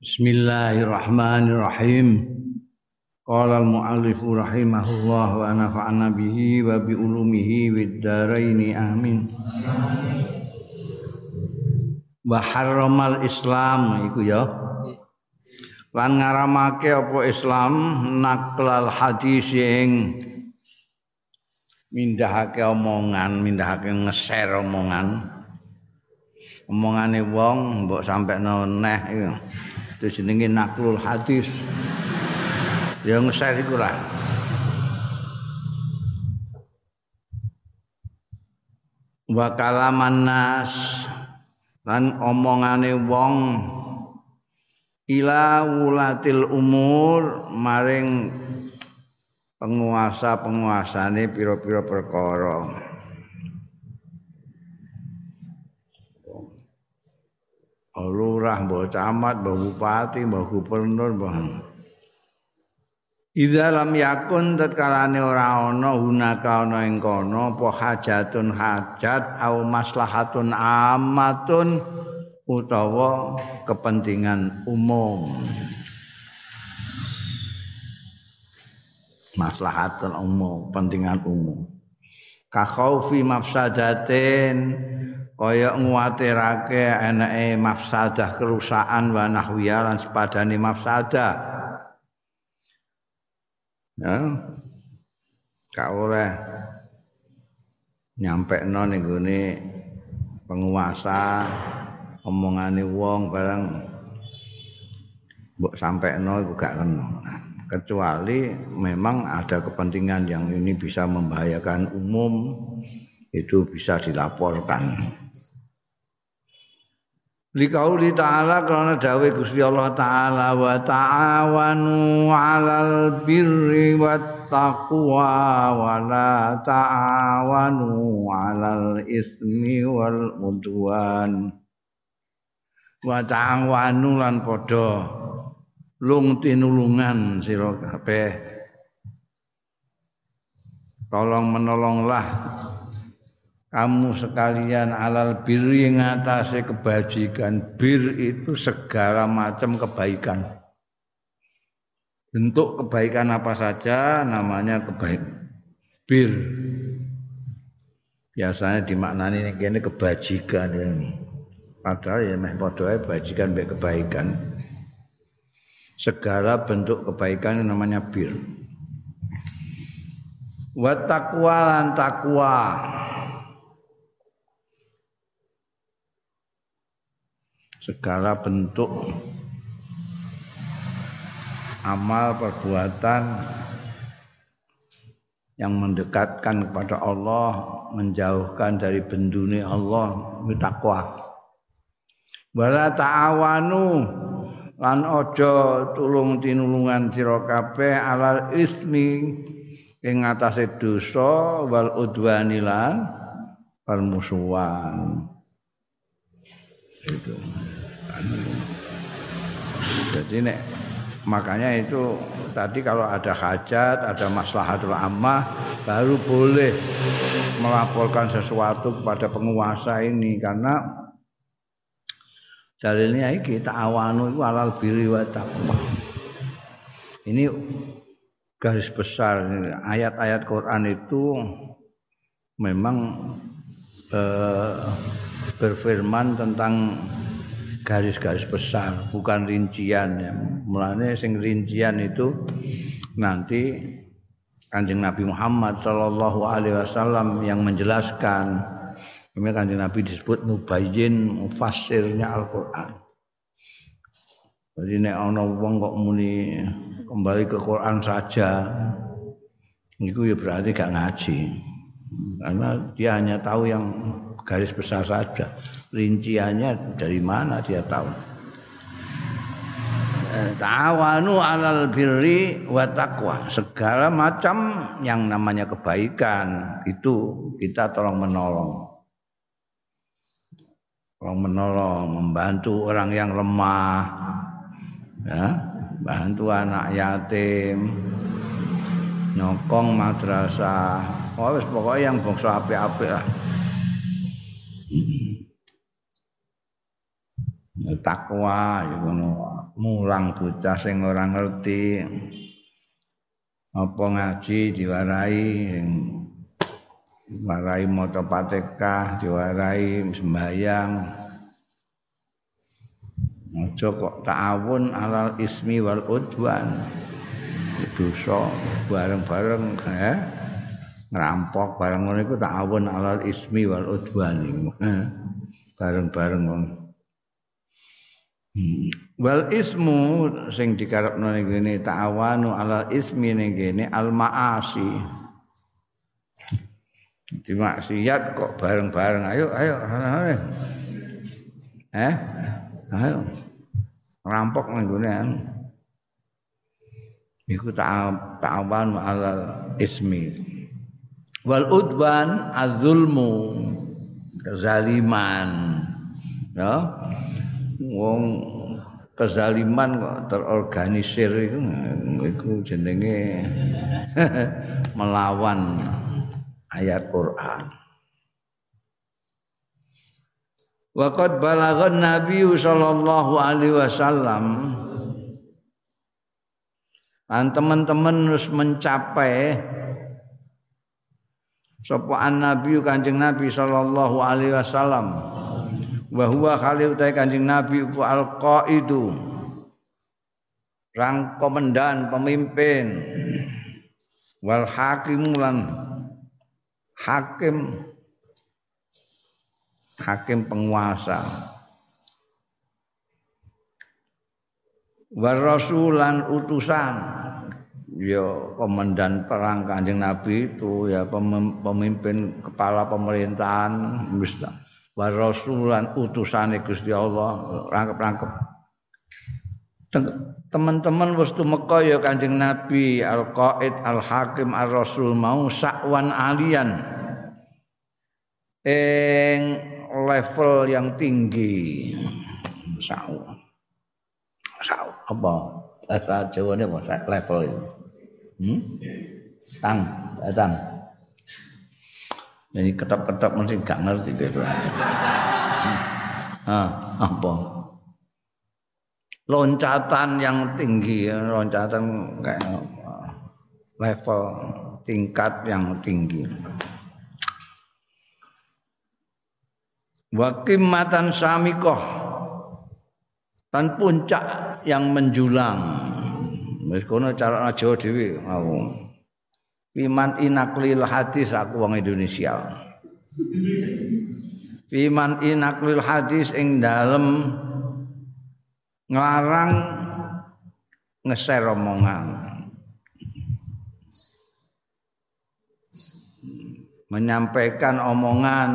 Bismillahirrahmanirrahim. Qala al-muallif rahimahullah wa nafa'ana bihi wa bi ulumihi wid amin. Wa harramal Islam iku ya. Lan ngaramake apa Islam naklal hadis yang mindahake omongan, mindahake ngeser omongan. Omongane wong mbok sampe neh iku. Jenenge naklul hadis. ya ngeser iku lah wa kalaman nas lan omongane wong ila wulatil umur maring penguasa-penguasane pira-pira perkara lurah mbok camat mbok bupati mbok gubernur mbok Idza lam yakun tatkalane ora ana hunaka ana ing kono apa hajatun hajat au maslahatun amatun utawa kepentingan umum. Maslahatun umum, kepentingan umum. Ka khaufi mafsadatin kaya nguwatirake enake mafsadah kerusakan wa nahwiya lan sepadane mafsadah. ya. Gak oleh. Nyampe no ning penguasa omongane wong barang mbok sampai no iku gak kena. Kecuali memang ada kepentingan yang ini bisa membahayakan umum itu bisa dilaporkan Likauli ta'ala karena dawe Gusti Allah ta'ala wa ta'awanu 'alal birri wat taqwa wa la ta'awanu 'alal ismi wal udwan. Wa ta'awanu lan padha lung tinulungan sira kabeh. Tolong menolonglah kamu sekalian alal bir yang atasnya kebajikan. Bir itu segala macam kebaikan. Bentuk kebaikan apa saja namanya kebaikan bir. Biasanya dimaknani ini kebajikan ya. padahal ya meh kebajikan baik kebaikan. Segala bentuk kebaikan namanya bir. Wa taqwa lan taqwa segala bentuk amal perbuatan yang mendekatkan kepada Allah, menjauhkan dari bendune Allah, takwa. Wala ta'awanu lan aja tulung tinulungan sira kabeh alal ismi ing atase dosa wal udwani lan permusuhan. Itu. Jadi nek makanya itu tadi kalau ada hajat, ada maslahatul ammah baru boleh melaporkan sesuatu kepada penguasa ini karena dalilnya iki ta'awanu itu alal birri wa taqwa. Ini garis besar ayat-ayat Quran itu memang eh, berfirman tentang garis-garis besar, bukan rincian ya. Mulane sing rincian itu nanti Kanjeng Nabi Muhammad Shallallahu alaihi wasallam yang menjelaskan. Ini Kanjeng Nabi disebut mubayyin mufassirnya Al-Qur'an. Jadi nek ana wong kok muni kembali ke Quran saja, itu ya berarti gak ngaji. Karena dia hanya tahu yang garis besar saja. Rinciannya dari mana dia tahu. Eh, ta'awanu alal birri wa taqwa. Segala macam yang namanya kebaikan itu kita tolong menolong. Tolong menolong, membantu orang yang lemah. Ya, bantu anak yatim, nyokong madrasah. Oh, pokoknya yang bangsa api-api lah. takwa ya ngono. Mulang bocah sing ora ngerti apa ngaji diwarai diwarai maca Fatihah diwarai sembahyang. Aja kok ta'awun alal ismi wal udwan. Dosa bareng-bareng ya ngerampok bareng ngono iku ta'awun alal ismi wal udwan bareng-bareng Hmm. Wal ismu sing dikarepno ning kene ta'awanu ala ismi ning kene al maasi. Di maksiat kok bareng-bareng ayo ayo ayo. Eh? Ayo. Rampok ning kene. Iku ta'awan ala ismi. Wal udwan az-zulmu kezaliman. Ya wong kezaliman kok terorganisir itu itu jenenge melawan ayat Quran. Waqad balaghan Nabi sallallahu alaihi wasallam dan teman-teman harus mencapai sapa Nabi Kanjeng Nabi sallallahu alaihi wasallam. Wa huwa khalil utai kanjeng nabi ku alqaidu. Rang komandan pemimpin. Wal hakim lan hakim. Hakim penguasa. Wa rasulan utusan ya komandan perang kanjeng nabi itu ya pemimpin kepala pemerintahan Islam wa rasulan utusane Gusti Allah rangkep-rangkep. Teman-teman wis tumeka ya Kanjeng Nabi Al-Qaid Al-Hakim Ar-Rasul mau sakwan alian. Ing level yang tinggi. Sawa sawa apa? Bahasa Jawa ini apa? Level itu hmm? tang tang jadi ketap-ketap mesti gak ngerti gitu. Ah, apa? Loncatan yang tinggi, loncatan kayak level tingkat yang tinggi. Wakimatan samikoh dan puncak yang menjulang. Wis cara Jawa dhewe mau. Fiman inaklil hadis aku wong Indonesia. Fiman inaklil hadis ing dalem nglarang ngeser omongan. Menyampaikan omongan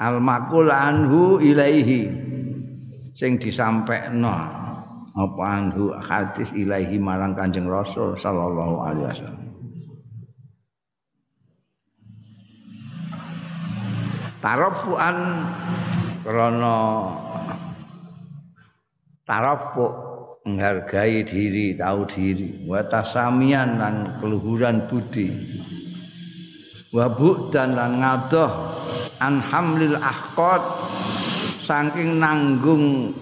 al makul anhu ilaihi sing disampaikno apa anhu hadis ilahi marang Kanjeng Rasul sallallahu alaihi wasallam. Tarafuan krana tarafu menghargai diri, tahu diri, wa tasamian dan keluhuran budi. Wa dan lan ngadoh an hamlil ahqad saking nanggung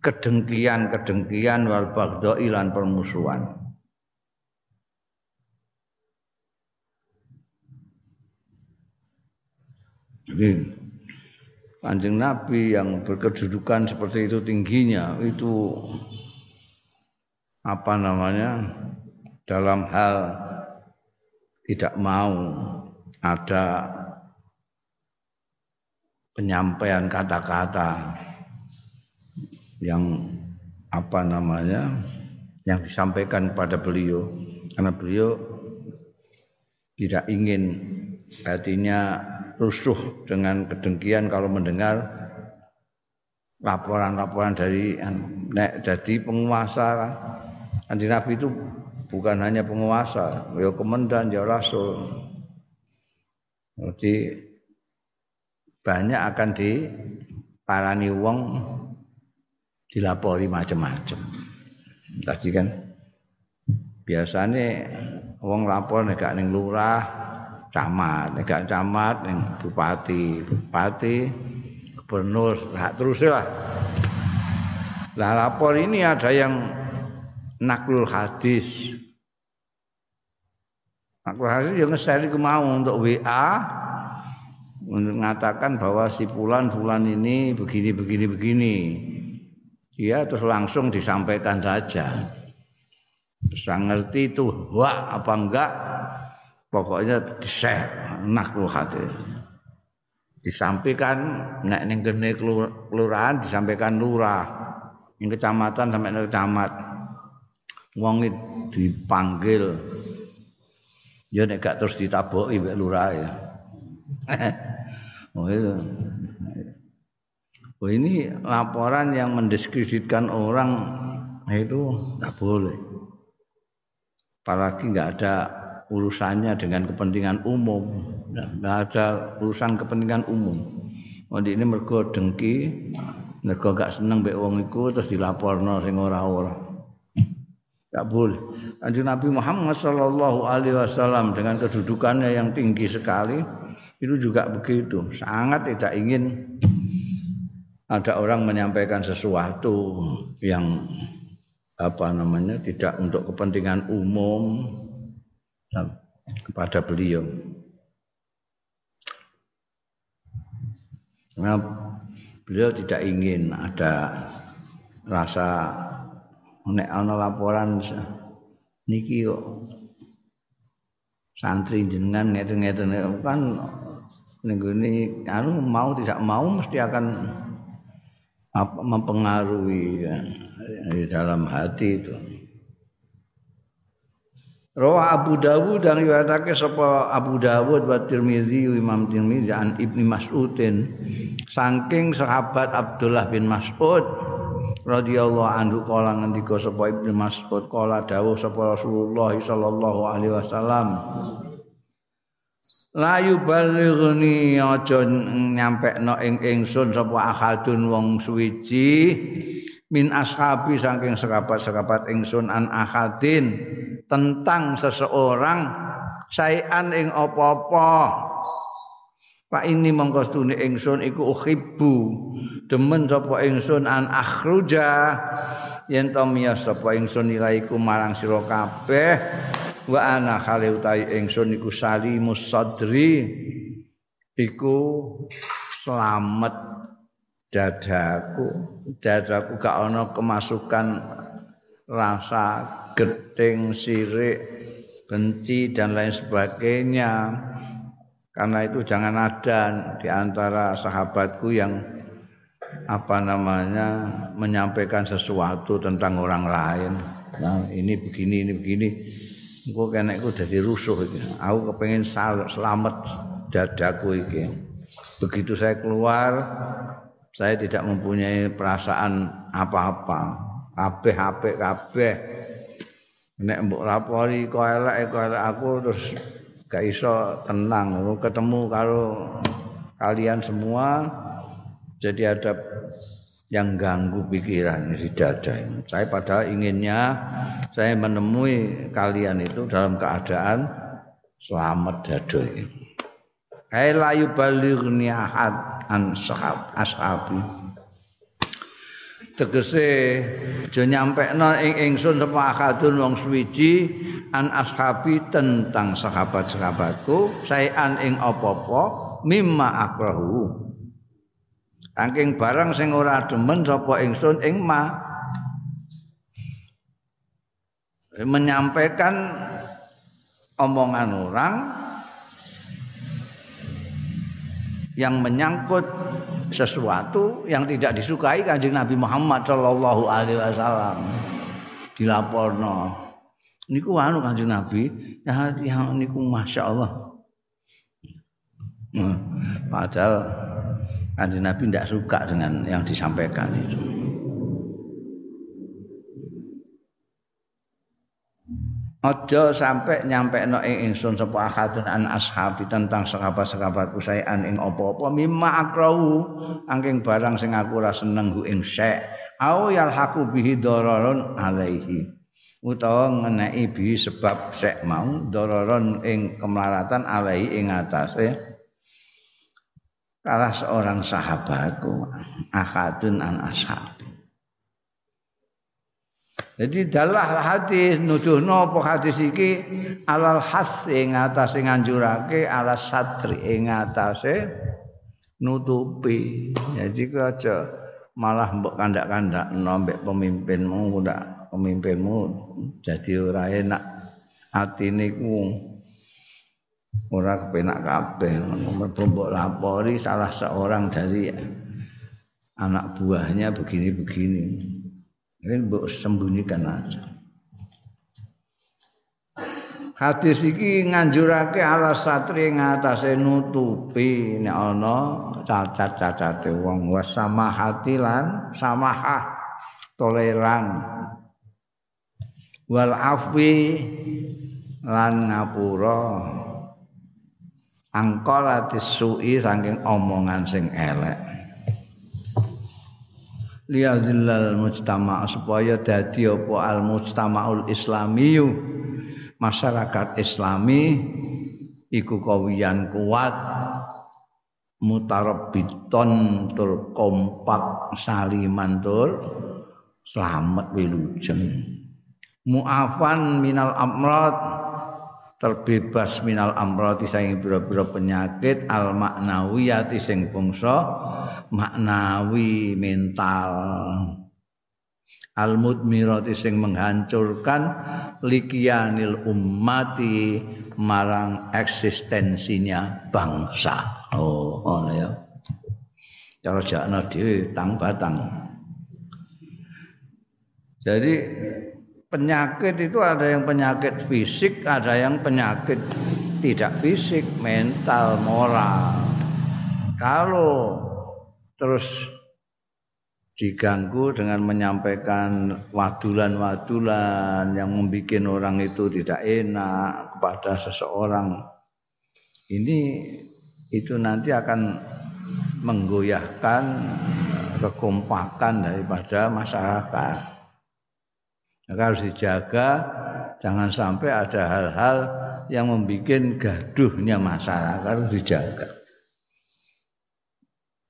kedengkian-kedengkian wal baghdha lan permusuhan. Jadi Kanjeng Nabi yang berkedudukan seperti itu tingginya itu apa namanya dalam hal tidak mau ada penyampaian kata-kata yang apa namanya yang disampaikan pada beliau. Karena beliau tidak ingin hatinya rusuh dengan kedengkian kalau mendengar laporan-laporan dari nek jadi penguasa. Kan di Nabi itu bukan hanya penguasa ya komandan ya rasul. Jadi banyak akan diparani wong dilapori macam-macam. Tadi kan biasanya wong lapor nek gak ning lurah, camat, nek gak camat ning bupati, bupati, gubernur, hak terus lah. Lah lapor ini ada yang naklul hadis. Naklul hadis yang nge-share mau untuk WA mengatakan bahwa si fulan fulan ini begini begini begini. Dia terus langsung disampaikan saja. Bisa ngerti itu wah apa enggak pokoknya di-share naklul hadis disampaikan nek ning kene kelurahan disampaikan lurah. Ning kecamatan sampai ning camat wong dipanggil. Ya nek gak terus ditaboki mbek lurah ya. Oh itu oh ini laporan yang mendiskreditkan orang itu nggak boleh apalagi nggak ada urusannya dengan kepentingan umum nggak ada urusan kepentingan umum oh ini mergo dengki mergo gak seneng mbek wong iku terus dilaporno sing ora-ora Gak boleh. Kanjeng Nabi Muhammad Shallallahu Alaihi Wasallam dengan kedudukannya yang tinggi sekali itu juga begitu. Sangat tidak ingin ada orang menyampaikan sesuatu yang apa namanya tidak untuk kepentingan umum kepada beliau. Nah, beliau tidak ingin ada rasa nek ana laporan niki kok santri jenengan ngeten-ngeten kan ning anu mau tidak mau mesti akan apa mempengaruhi ya, di dalam hati itu. Rawa Abu Dawud dan riwayatake sapa Abu Dawud wa Tirmizi Imam Tirmizi an Ibnu Mas'udin saking sahabat Abdullah bin Mas'ud radhiyallahu anhu kala ngendika sapa Ibnu Mas'ud kala dawuh sapa Rasulullah sallallahu alaihi wasallam La yuballighni aja nyampekno ing ingsun sapa ahadun wong suwiji min ashabi saking sekapat-sekapat ingsun an ahadin tentang seseorang sayan ing apa-apa. Pak ini mongko stune ingsun iku uhibbu demen sapa ingsun an akhruja yen to miyas sapa ingsun ilaiku marang sira kabeh wa ana khali utahi ingsun iku salimus sadri iku selamat dadaku. Dadaku gak ana kemasukan rasa geting sirik benci dan lain sebagainya. Karena itu jangan ada di antara sahabatku yang apa namanya menyampaikan sesuatu tentang orang lain. Nah ini begini ini begini engko kenekku jadi rusuh iki aku kepengen selamat dadaku iki begitu saya keluar saya tidak mempunyai perasaan apa-apa. Kabeh apik kabeh. Nek mbok lapori kok elek kok aku terus gak iso tenang ketemu karo kalian semua jadi ada yang ganggu pikiran si dada ini. Saya padahal inginnya saya menemui kalian itu dalam keadaan selamat dada ini. Hai la yubalighni ahad an ashabi. Tegese aja nyampekno ing ingsun sapa akadun wong suwiji an ashabi tentang sahabat-sahabatku saean ing apa-apa mimma akrahu. Angking barang sing ora demen sapa ingsun? Ing ma. Menyampaikan omongan orang yang menyangkut sesuatu yang tidak disukai kanjeng Nabi Muhammad Shallallahu Alaihi Wasallam. Dilaporno. Niku anu kanjeng Nabi? Ya yang niku masya Allah. Hmm, padahal kanjeng Nabi tidak suka dengan yang disampaikan itu. Aja sampai nyampe no ing ingsun sapa akadun an ashabi tentang sahabat-sahabatku saean ing apa-apa mimma akrau angking barang sing aku ora seneng ku ing syek au yalhaqu bihi dararon alaihi. Utawa ngeneki bi sebab syek mau dararon ing kemelaratan alaihi ing atase salah seorang sahabatku akadun an ashabi Jadi dalah hadis nuduhno apa hadis iki? Alal has ing atase nganjurake ala satri ing atase nutupi. Jadi aja malah mbok kandak-kandak mbek pemimpinmu ndak pemimpinmu jadi ora enak atine ku ora kepenak kabeh mbok lapori salah seorang dari anak buahnya begini-begini. Ini mbok sembunyikan aja. Hadis iki nganjurake ala satri ngatasé nutupi nek ana cacat-cacate wong wasamahati lan samahah toleran wal afwi lan ngapura angkalatis su'i saking omongan sing elek. Liyadzillal mujtama supaya dadi apa al mujtamaul islamiyu. Masyarakat islami iku kawiyan kuat mutarabbiton tur kompak saliman tur selamat wilujeng. Muafan minal amrad terbebas minal amrati saing pira-pira penyakit al maknawiyati sing bangsa maknawi mental. Al mudmirati sing menghancurkan likianil ummati marang eksistensinya bangsa. Oh ngono ya. Cara jakna dhewe tang. Batang jadi penyakit itu ada yang penyakit fisik ada yang penyakit tidak fisik mental moral kalau terus diganggu dengan menyampaikan wadulan-wadulan yang membuat orang itu tidak enak kepada seseorang ini itu nanti akan menggoyahkan kekompakan daripada masyarakat. Maka harus dijaga jangan sampai ada hal-hal yang membuat gaduhnya masyarakat harus dijaga.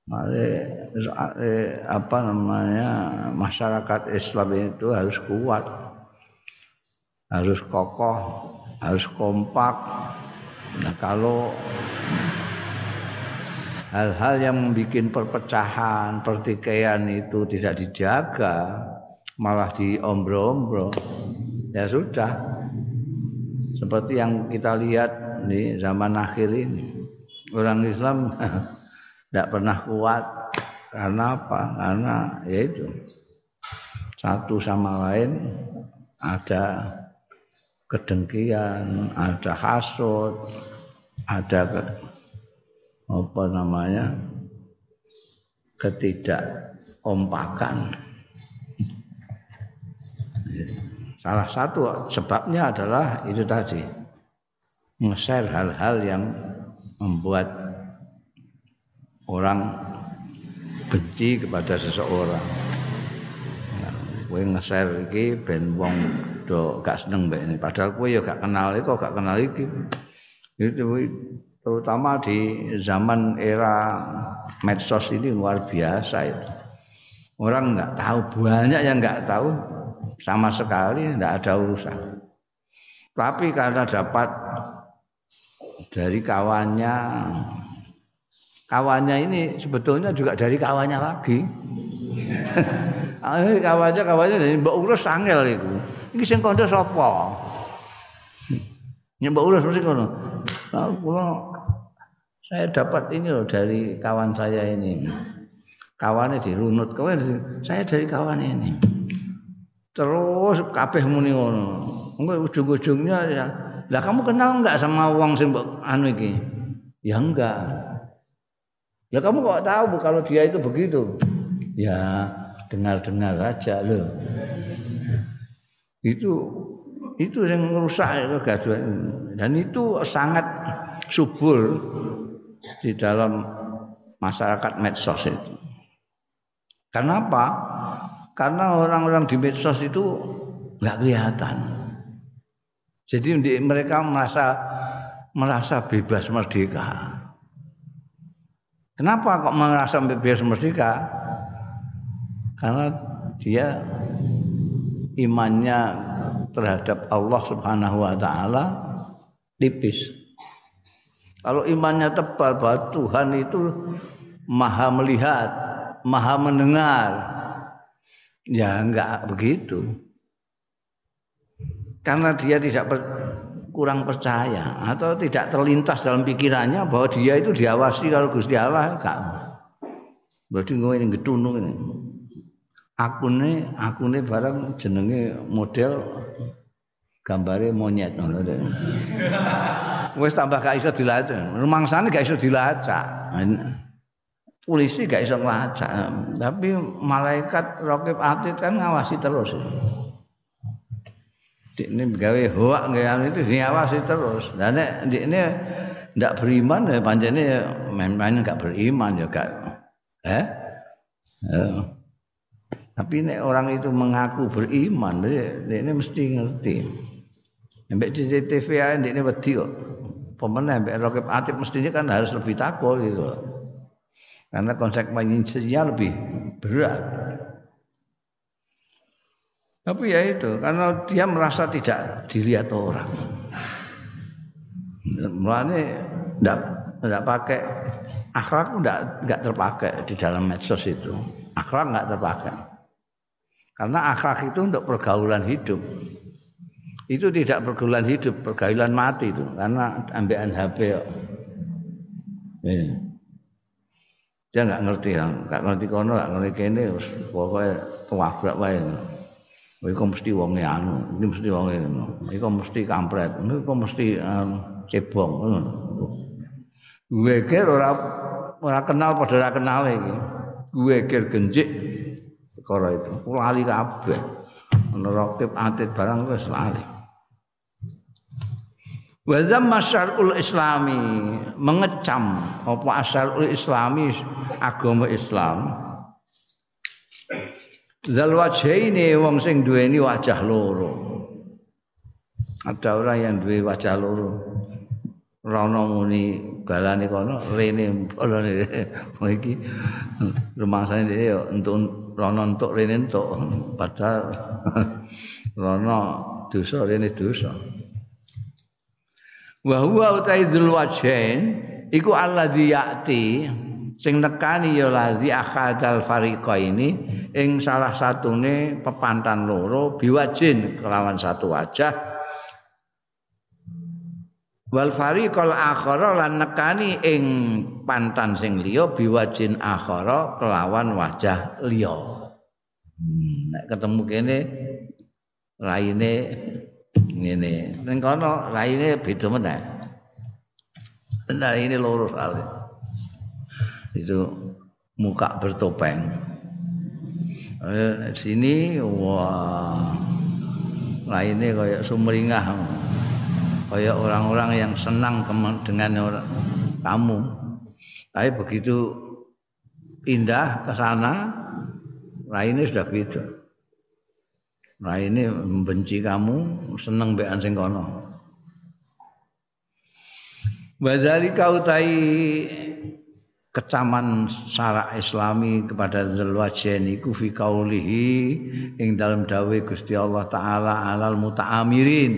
Mari apa namanya masyarakat Islam itu harus kuat, harus kokoh, harus kompak. Nah kalau hal-hal yang membuat perpecahan, pertikaian itu tidak dijaga, malah diombro-ombro, ya sudah. Seperti yang kita lihat di zaman akhir ini, orang Islam tidak pernah kuat karena apa? Karena yaitu satu sama lain ada kedengkian, ada hasut, ada ke, apa namanya ketidakompakan. Salah satu sebabnya adalah itu tadi nge-share hal-hal yang membuat orang benci kepada seseorang. Nah, kowe nge-share iki ben wong do gak seneng mbek ini. Padahal kowe ya gak kenal itu, gak kenal iki. Itu terutama di zaman era medsos ini luar biasa itu. Orang nggak tahu banyak yang nggak tahu sama sekali nggak ada urusan. Tapi karena dapat dari kawannya kawannya ini sebetulnya juga dari kawannya lagi. kawannya kawannya dari Mbak Urus sangel itu. Ini sing kondo sapa? Mbak Urus mesti kono. Saya dapat ini loh dari kawan saya ini. Kawannya dirunut, kawan saya dari kawan ini. Terus kabeh muni ngono. Engko ujung-ujungnya ya, lah kamu kenal enggak sama wong sing anu iki? Ya enggak. Ya kamu kok tahu kalau dia itu begitu? Ya dengar-dengar aja loh. Itu itu yang merusak kegaduhan dan itu sangat subur di dalam masyarakat medsos itu. Kenapa? Karena orang-orang di medsos itu nggak kelihatan. Jadi mereka merasa merasa bebas merdeka. Kenapa kok merasa bebas merdeka? Karena dia imannya terhadap Allah Subhanahu wa taala tipis. Kalau imannya tebal bahwa Tuhan itu maha melihat, maha mendengar. Ya enggak begitu. Karena dia tidak per, kurang percaya atau tidak terlintas dalam pikirannya bahwa dia itu diawasi kalau Gusti Allah enggak. Berarti gue ini getunung ini. Akune akune barang jenenge model gambare monyet ngono Wis tambah gak iso dilacak. Rumangsane gak iso dilacak. Polisi gak iso ngelacak. Tapi malaikat rokib atid kan ngawasi terus. Ini gawe hoak gawe itu diawasi terus. Dan ini ndak beriman ya panjene memang enggak beriman ya gak. Eh? Ya. Tapi nek orang itu mengaku beriman, dia, ini mesti ngerti. Mbak CCTV aja ini wedi kok. Pemenang Mbak Rokib Atib mestinya kan harus lebih takut gitu. Karena konsekuensinya lebih berat. Tapi ya itu, karena dia merasa tidak dilihat orang. Mulanya tidak tidak pakai akhlak tidak tidak terpakai di dalam medsos itu. Akhlak nggak terpakai. Karena akhlak itu untuk pergaulan hidup itu tidak pergaulan hidup, pergaulan mati itu karena ambekan HP ya. Dia nggak ngerti ya, nggak ngerti kono, nggak ngerti kene, pokoknya tua wae. Iku mesti wonge anu, ini mesti wonge ngono. Iku mesti kampret, iku mesti um, cebong. Gue kira ora ora kenal padha ora kenal iki. Gue kira genjik perkara itu. Lali kabeh. Ono rokib atit barang wis lali. Wa zamma syar'ul islami mengecam apa asyarul islami agama Islam. Zal wajhaini wong sing duweni wajah loro. Ada orang yang duwe wajah loro. Rono muni galane kono rene olone iki rumangsane dhewe yo entuk rono entuk rene entuk padahal rono dosa rene dosa wa huwa utaidul wajhain iku alladzi ya'ti sing nekani ya ladzi akhadal fariqa ini ing salah satune pepantan loro biwajin kelawan satu wajah. Wal fariqal akhara lan nekani ing pantan sing liya biwajin akhara kelawan wajah liya. Hmm, nek ketemu kene raine ngene. Ning kono raine beda meneh. Nah ini loro kali. Itu muka bertopeng. Eh, sini wah. Lainnya kayak sumringah. Kayak orang-orang yang senang dengan orang, kamu. Tapi begitu pindah ke sana lainnya sudah beda Nah ini membenci kamu, seneng bean sing kono. Wadzalika utai kecaman syarak islami kepada Zulwajen iku fi kaulihi ing dalam dawe Gusti Allah taala alal mutaamirin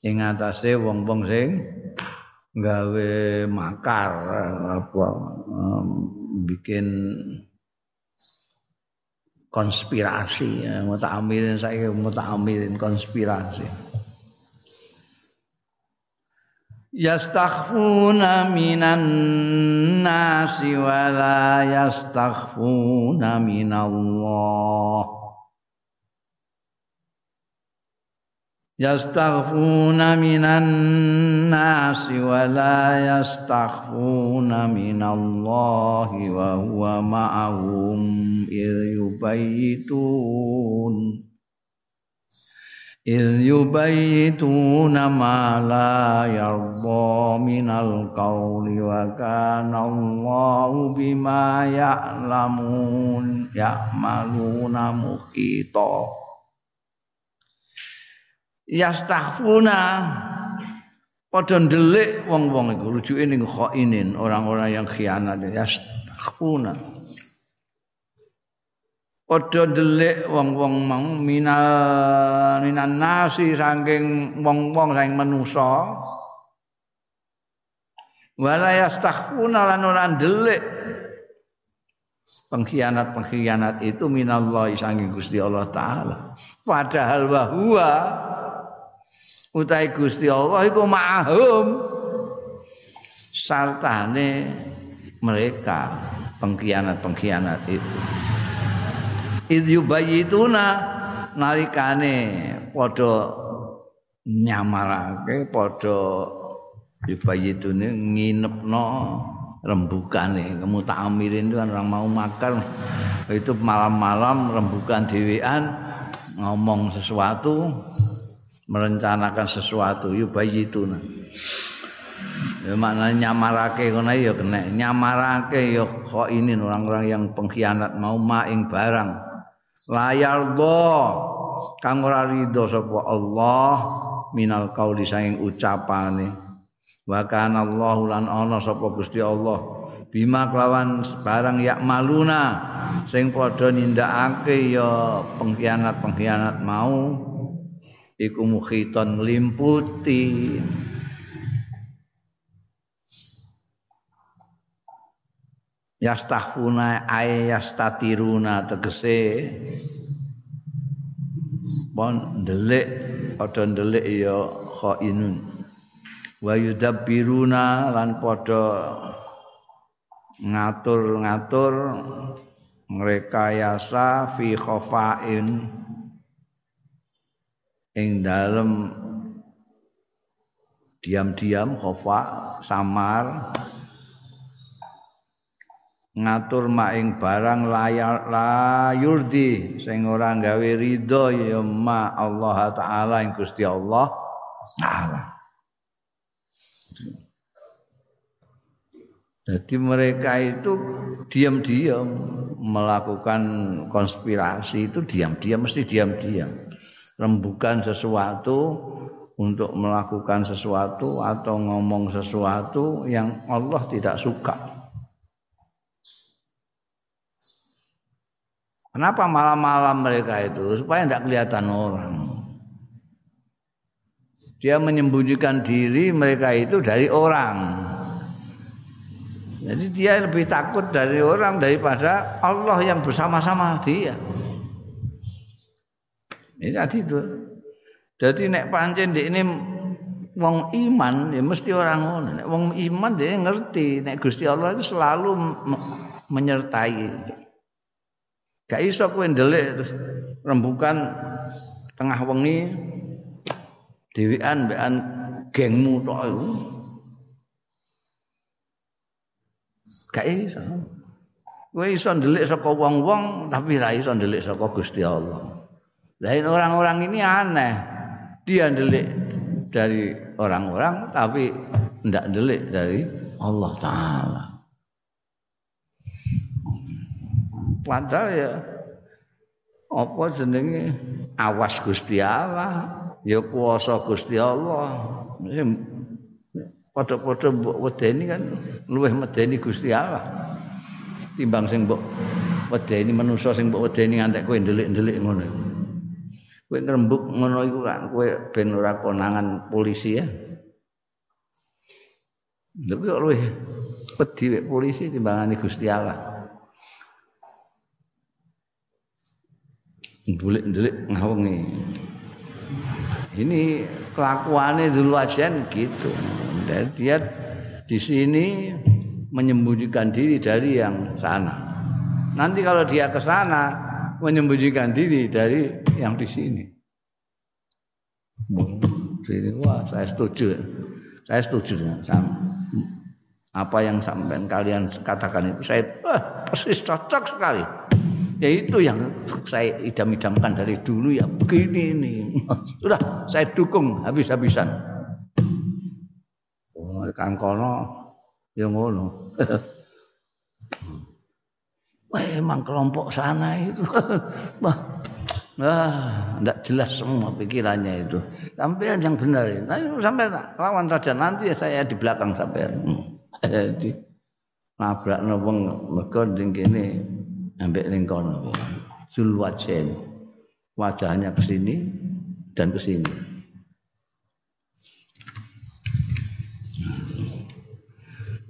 ing atase wong-wong sing gawe makar apa bikin konspirasi. Ya, muta'amilin saya muta'amilin konspirasi. Yastakhfuna minan nasi wala yastakhfuna minallah yastaghfuna minan nasi wa la yastaghfuna minallahi wa huwa ma'ahum idh yubayitun idh yubayituna ma la yarda minal qawli wa kana Allahu bima ya'lamun ya'maluna muhita yastaghfuna. Padha ndelik wong-wong iku rujuke ning khainin orang-orang yang khianat. Yastaghfuna. Padha ndelik wong-wong mau minal minan nasi saking wong-wong saking manusa. Wala yastakhuna lan ora ndelik. Pengkhianat-pengkhianat itu minallah saking Gusti Allah taala. Padahal bahwa utai Gusti Allah iku ma'ahum sartane mereka pengkhianat-pengkhianat itu. Id yubayituna nalikane padha nyamarake padha yubayitune nginepno rembukane amirin itu orang mau makan. Itu malam-malam rembukan dewean ngomong sesuatu merencanakan sesuatu yubayituna ya maknanya nyamarake ngono ya kena. Nyamarake ya ini orang-orang yang pengkhianat mau maing barang. Layar do kang ora ridho sapa Allah minal qauli saking ucapane. Wa kana Allah lan ana sapa Gusti Allah bima kelawan barang yak maluna sing padha nindakake ya pengkhianat-pengkhianat mau iku mukhiton limputi. Yastahfuna ay yastatiruna tegese. Pon ndelik padha ndelik ya khainun. Wa yudabbiruna lan padha ngatur-ngatur ngrekayasa fi khafain ing dalem diam-diam khofa samar ngatur maing barang layar layurdi sing ora gawe ridho ya ma Allah taala ing Gusti Allah taala Jadi mereka itu diam-diam melakukan konspirasi itu diam-diam mesti diam-diam. Rembukan sesuatu untuk melakukan sesuatu atau ngomong sesuatu yang Allah tidak suka. Kenapa malam-malam mereka itu? Supaya tidak kelihatan orang. Dia menyembunyikan diri mereka itu dari orang. Jadi dia lebih takut dari orang daripada Allah yang bersama-sama dia. Ini tadi itu. Jadi nek pancen di ini wong iman ya mesti orang ngono. Nek wong iman dia ngerti nek Gusti Allah itu selalu menyertai. Gak iso kowe ndelik rembukan tengah wengi dhewean mbekan gengmu tok iku. Gak iso. Kowe iso ndelik saka wong-wong tapi ra iso ndelik saka Gusti Allah. Lain orang-orang ini aneh. Dia ndelik dari orang-orang tapi ndak ndelik dari Allah taala. Padahal ya apa jenenge awas Gusti Allah, ya kuasa Gusti Allah. Padha-padha mbok wedeni kan luwih medeni Gusti Allah. Timbang sing mbok wedeni manusa sing mbok wedeni ngantek kowe ndelik-ndelik ngono. Kowe ngrembug ngono iku kan kowe ben ora konangan polisi ya. Lha kok luwih wedi polisi timbangane Gusti Allah. ndelik-ndelik ngawengi. Ini kelakuannya dulu aja gitu. Dan dia di sini menyembunyikan diri dari yang sana. Nanti kalau dia ke sana menyembunyikan diri dari yang di sini. Sini wah saya setuju. Saya setuju dengan sama. Apa yang sampai kalian katakan itu saya eh, persis cocok sekali ya itu yang saya idam-idamkan dari dulu ya begini ini sudah saya dukung habis-habisan oh, kang kono ya ngono Wah, emang kelompok sana itu Wah, Nah, tidak jelas semua pikirannya itu. Sampai yang benar. Nah, sampai lawan saja nanti saya di belakang sampai. Hmm. Jadi nabrak nobong mereka gini ambek ning kono. Zulwajen. Wajahnya ke sini dan ke sini.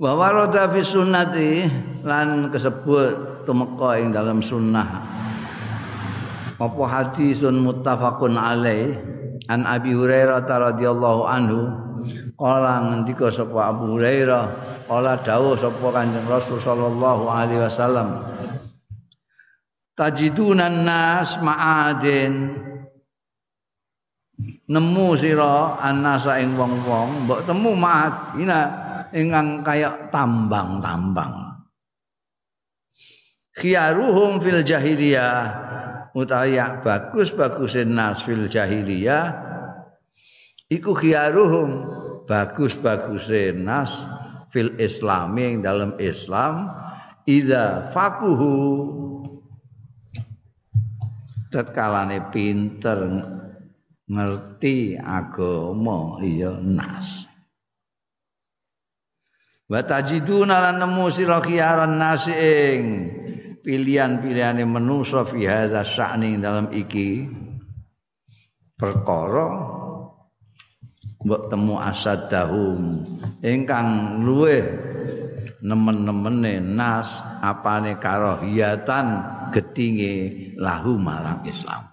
Wa warada fi sunnati lan kesebut tumeka ing dalam sunnah. Apa hadisun muttafaqun alaih an Abi Hurairah radhiyallahu anhu Kala ngendika sapa Abu Hurairah, kala dawuh sapa Kanjeng Rasul sallallahu alaihi wasallam. Tajidunan nas ma'adin nemu sira annasa ing wong-wong mbok temu ma'adina ingkang kaya tambang-tambang. Khiyaruhum fil jahiliyah. Utawi bagus-bagusin nas fil jahiliyah iku khiyaruhum bagus-bagus nas fil islami yang dalam Islam ida fakuhu tetkalane pinter ngerti agama iya nas. Wa tajiduna lan nemu sira nas ing pilihan-pilihane manusa fi hadza sya'ni dalam iki perkara mbok temu asadahum ingkang luweh nemen-nemene nas apane karohiyatan gedinge lahu marang Islam.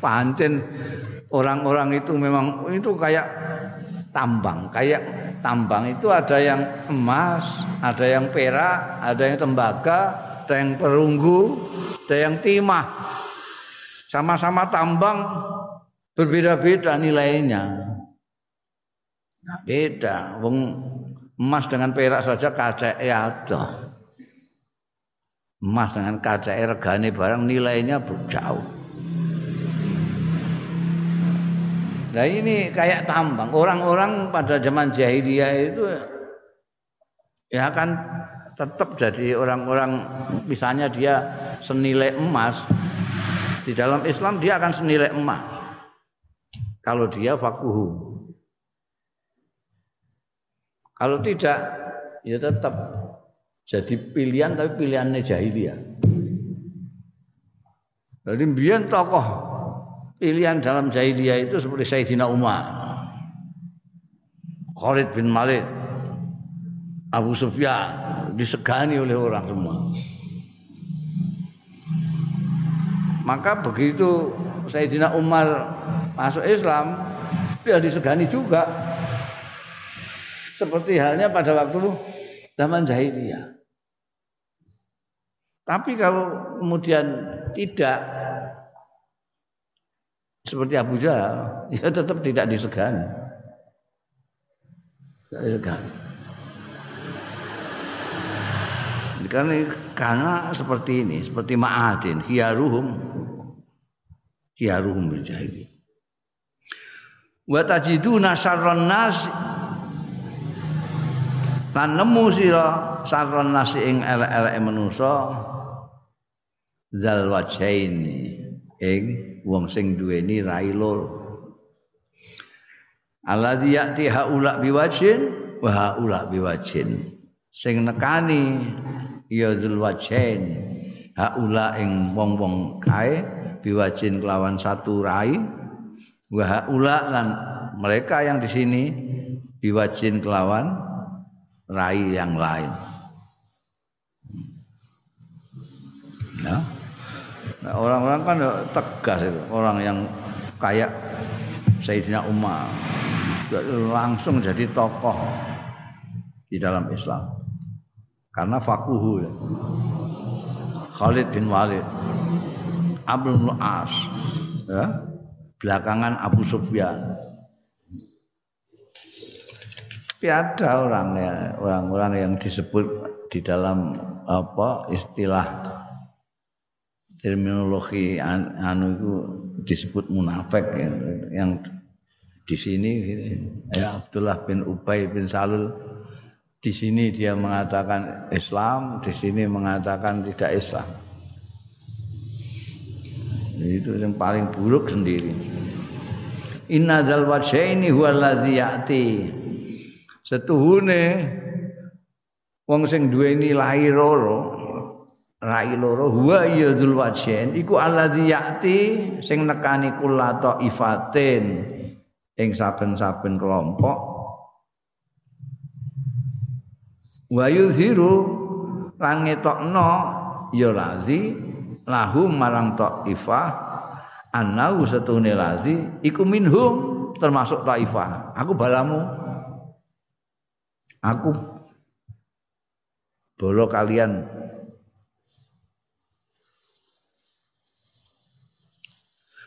Pancen orang-orang itu memang itu kayak tambang kayak tambang itu ada yang emas ada yang perak ada yang tembaga ada yang perunggu ada yang timah sama-sama tambang berbeda-beda nilainya. Beda. Wong emas dengan perak saja kaca ada. Emas dengan kaca regane barang nilainya jauh. Nah ini kayak tambang. Orang-orang pada zaman jahiliyah itu ya akan tetap jadi orang-orang misalnya dia senilai emas di dalam Islam dia akan senilai emas. Kalau dia fakuhu. Kalau tidak, ya tetap jadi pilihan tapi pilihannya jahiliyah. Jadi biar tokoh pilihan dalam jahiliyah itu seperti Sayyidina Umar, Khalid bin Malik, Abu Sufyan disegani oleh orang semua. Maka begitu Sayyidina Umar masuk Islam, dia disegani juga. Seperti halnya pada waktu zaman jahiliyah. Tapi kalau kemudian tidak seperti Abu Jahal, ya tetap tidak disegani. Tidak disegani. Karena, karena seperti ini, seperti ma'adin, hiyaruhum, hiyaruhum bil jahili. Wa tajiduna syarron nas lan nemu sira syarron nas ing elek-eleke manusa zal wajaini ing wong sing duweni rai loro. Alladzi ya'ti haula biwajin wa haula biwajin. Sing nekani ya dzul wajain haula ing wong-wong kae biwajin kelawan satu rai wa haula lan mereka yang di sini biwajin kelawan rai yang lain nah, orang-orang kan tegas itu. Orang yang kayak Sayyidina Umar. Langsung jadi tokoh di dalam Islam. Karena fakuhu ya. Khalid bin Walid. Abdul As. Ya. Belakangan Abu Sufyan. Tapi ada orangnya orang-orang yang disebut di dalam apa istilah terminologi anu itu disebut munafik ya, yang di sini ya Abdullah bin Ubay bin Salul di sini dia mengatakan Islam, di sini mengatakan tidak Islam. Itu yang paling buruk sendiri. Inna dzal wajhaini huwa alladzi ya'ti. Setuhune wong sing duweni lahir loro rai loro huwa ya dzul wajhain iku alladzi ya'ti sing nekani kullato ifatin ing saben-saben kelompok. Wa yuzhiru lan ngetokno ya lazi lahu marang ifah annau setune lazi iku minhum termasuk taifah. Aku balamu. Aku. Bolo kalian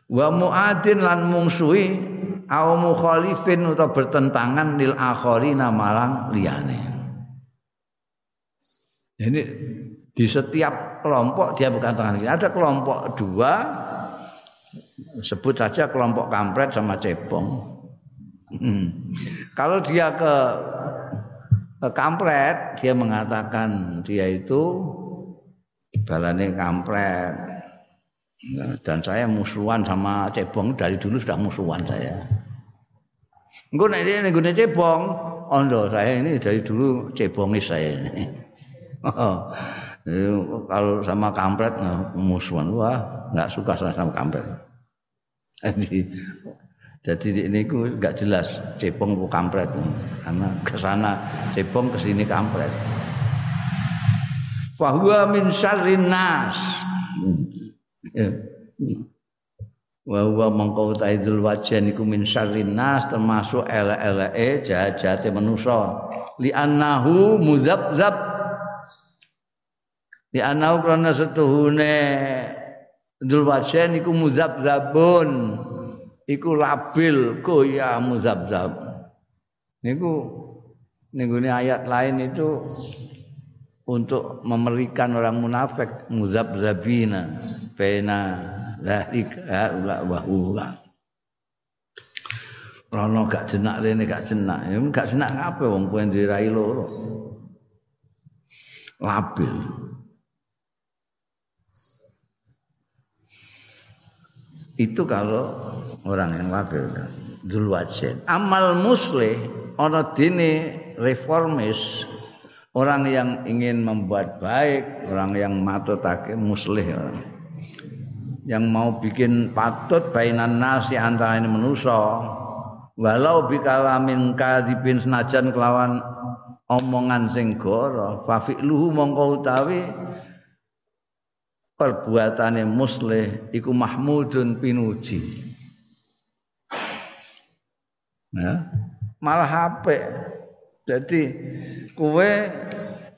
wa muadin lan mungsuhi au mukhalifin atau bertentangan lil akhirina marang liyane. Ini di setiap kelompok dia bukan tangan kiri. Ada kelompok dua sebut saja kelompok kampret sama cebong. Hmm. kalau dia ke, ke kampret dia mengatakan dia itu balane kampret dan saya musuhan sama cebong dari dulu sudah musuhan saya. Engko nek dia nggone cebong, ondo saya ini dari dulu cebongis saya ini. Oh, kalau sama kampret nah, musuhan wah nggak suka sama kampret. Jadi jadi ini ku nggak jelas cebong ku kampret karena ke sana cebong ke sini kampret. Fahuwa min syarrin nas. Ya. Wa huwa mangko taidul wajan iku min syarrin nas termasuk ele-eleke jahat-jahate manusa. Li annahu mudzabzab. Li annahu krana setuhune Dzul wajan iku mudzabzabun. Iku labil goya mudzabzab. Niku ning ayat lain itu untuk memerikan orang munafik muzabzabina baina zalika ula wa ula Rono gak jenak rene gak jenak. Ya gak jenak ngape wong kowe dirai loro. Labil. Itu kalau orang yang labil. Dulwajen. Amal muslih ana dene reformis orang yang ingin membuat baik, orang yang matutake muslih yang mau bikin patut bainan nasi antara ini manusia. Walau bikalamin kadibin senajan kelawan omongan sing goro fafi'luhu mongko utawi perbuatane muslih iku mahmudun pinuji. Ya malah apik. Jadi kue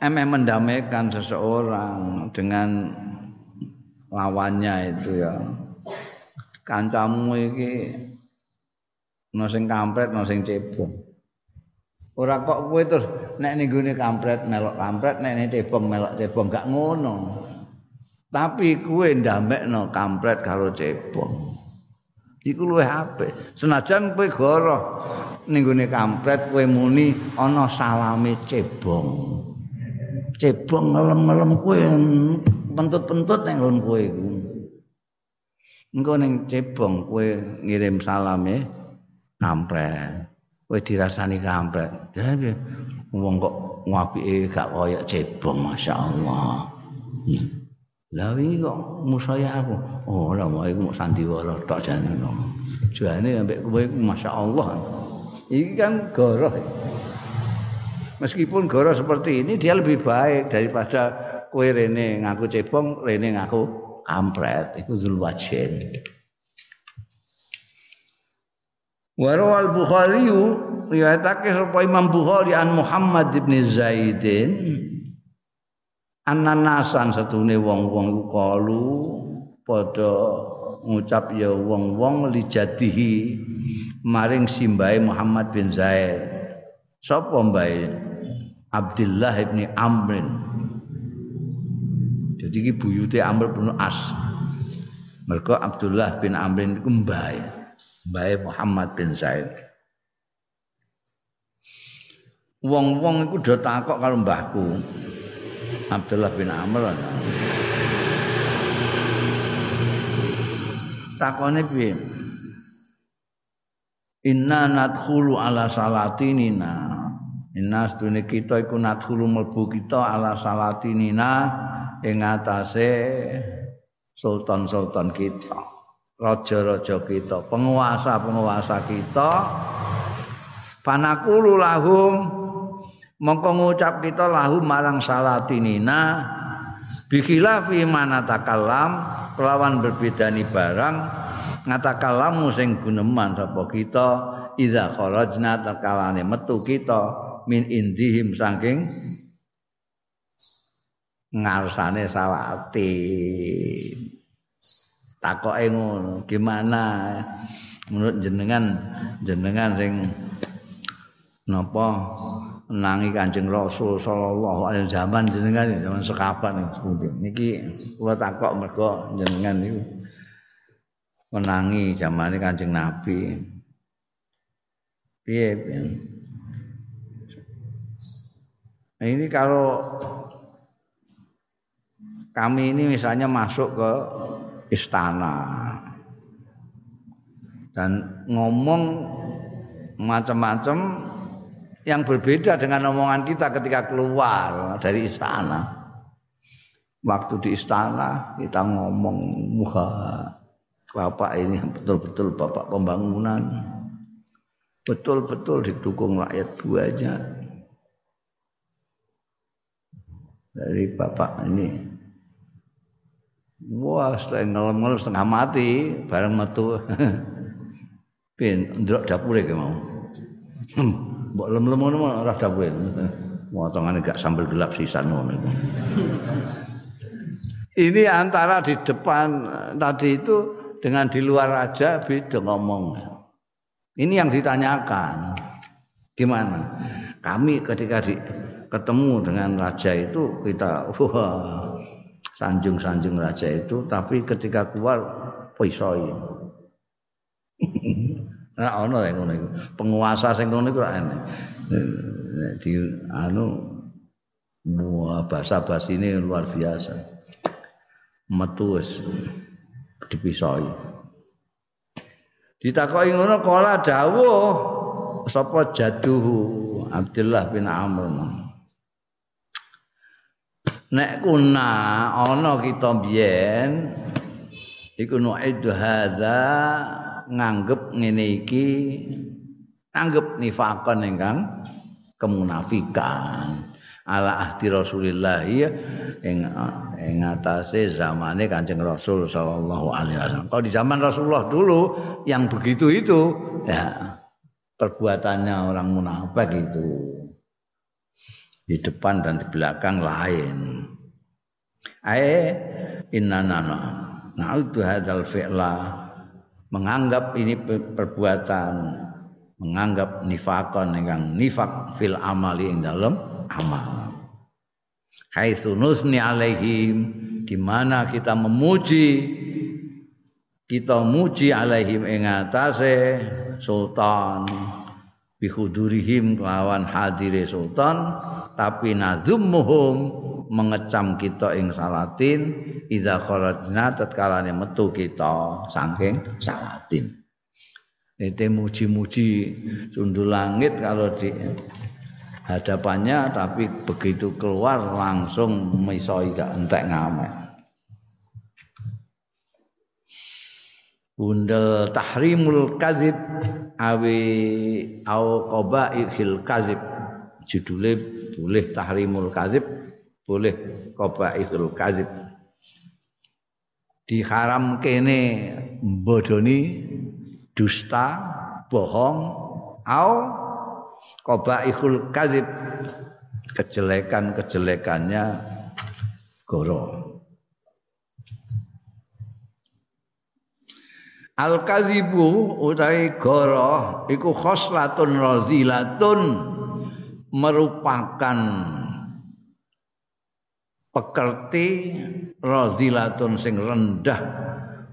emeh mendamaikan seseorang dengan lawannya itu ya. Kancamu iki no sing kampret no sing cebong. Ora kok kowe terus nek ning gone kampret melok kampret nek ning cebong melok cebong gak ngono. Tapi kowe ndamekno kampret karo cebong. Iku luwih apik. Senajan kowe goroh ning gone kampret kowe muni ana salame cebong. Cebong ngelem-ngelem kowe pentut-pentut ning nggon kowe iku. Engko ning cebong kowe ngirim salame kampret. Kowe dirasani kampret. Jadi wong kok ngapike gak kaya cebong masyaallah. Lah wingi kok musaya aku. Oh, ora wae iku sandiwara tok jane. Jane ambek kowe masyaallah. Ini kan goroh. Meskipun goroh seperti ini dia lebih baik daripada kue rene ngaku cebong, rene ngaku kampret. Itu zulwajin. Warawal Bukhari riwayatake sapa Imam Bukhari an Muhammad bin Zaidin ananasan setune wong-wong kalu padha ngucap ya wong-wong lijadihi maring simbahe Muhammad bin Zaid. Sapa mbae? Abdullah bin Amr. Jadi iki buyute Amr bin As. Mergo Abdullah bin Amr iku mbae. Mbae Muhammad bin Zaid. Wong-wong iku do takok karo mbahku. Abdullah bin Amr. Takone piye? Inna nadkhulu ala salatinina. Inna sedune kita iku nadkhulu mlebu kita ala salatinina ing atase sultan-sultan kita raja-raja kita penguasa-penguasa kita panakulu lahum mongko ngucap kita lahum marang salatinina bikhilafi mana takalam kelawan berbedani barang ngatakalamu sing guneman sapa kita idza kharajna takalane metu kita min indihim saking ngarsane sawati takoke ngono gimana? Menurut jenengan jenengan sing napa? Nangi Kanjeng Rasul sallallahu alaihi zaman jenengan zaman sekapan niki kula takok mergo jenengan niku menangi zamane Kanjeng Nabi. Piye? Ini kalau kami ini misalnya masuk ke istana dan ngomong macam-macam yang berbeda dengan omongan kita ketika keluar dari istana. Waktu di istana kita ngomong muha bapak ini betul-betul bapak pembangunan, betul-betul didukung rakyat aja dari bapak ini. Wah, setelah ngelem-ngelem setengah mati, bareng metu. Pin, ndrok dapure ke mau. Mbok lem-lem ngono ora dawuhe. Potongane gak sambel gelap sisan ngono iku. Ini antara di depan tadi itu dengan di luar aja beda ngomong. Ini yang ditanyakan. Gimana? Kami ketika di, ketemu dengan raja itu kita wah sanjung-sanjung raja itu tapi ketika keluar pisoi. Ora ana yang ngono iku. Penguasa sing ngono iku ora. Di anu wah bahasa ini luar biasa. Metu wis dipisoi. Ditakoki ngono kala dawuh sapa jaduhu Abdullah bin Amr. Nek kuna ana kita biyen iku nu'idu hadza nganggep ngene iki nganggep nifakon ingkang kemunafikan ala ahdi Rasulillah ya ing ing atase zamane Kanjeng Rasul sallallahu alaihi wasallam. Kalau di zaman Rasulullah dulu yang begitu itu ya perbuatannya orang munafik itu di depan dan di belakang lain. Ae innana na'udhu hadzal fi'la menganggap ini perbuatan menganggap nifakon ingkang nifak fil amali ing dalam amal haitsu nusni alaihim di mana kita memuji kita muji alaihim ing atase sultan bihudurihim kelawan hadire sultan tapi nazumuhum mengecam kita ing salatin idza kharajna tatkala metu kita saking salatin. Itu muji-muji sundul langit kalau di hadapannya tapi begitu keluar langsung misoi gak entek ngamek Bundel tahrimul kadzib awi au qabaihil kadzib. Judulnya boleh tahrimul kadzib boleh qabaihul kadzib. Diharam kene bodoni dusta bohong au qabaihul kadzib. Kejelekan-kejelekannya goro Al kadzibu utawi goro iku khoslatun razilatun merupakan pekerti radhilatun sing rendah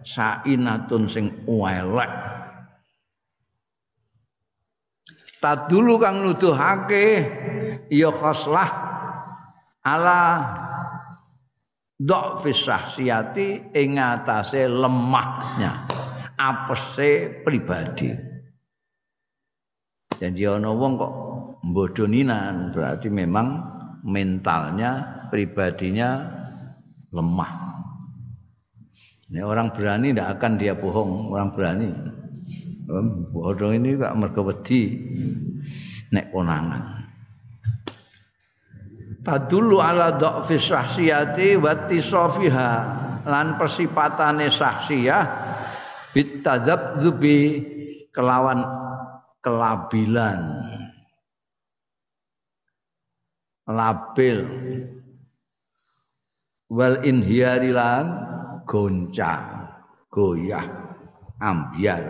sainatun sing elek tadulu kang nuduhake ya khoslah ala dhafis syahsiyati ing lemahnya apese pribadi jadi ana wong kok mbodoninan berarti memang mentalnya pribadinya lemah. Ini orang berani tidak akan dia bohong, orang berani. Bodoh ini gak mergo wedi nek konangan. Tadulu ala dha'fi syahsiyati wa tisofiha lan persipatane sahsiyah bitadzabzubi kelawan kelabilan. Labil wal inhiyarilan goncang goyah ambiar.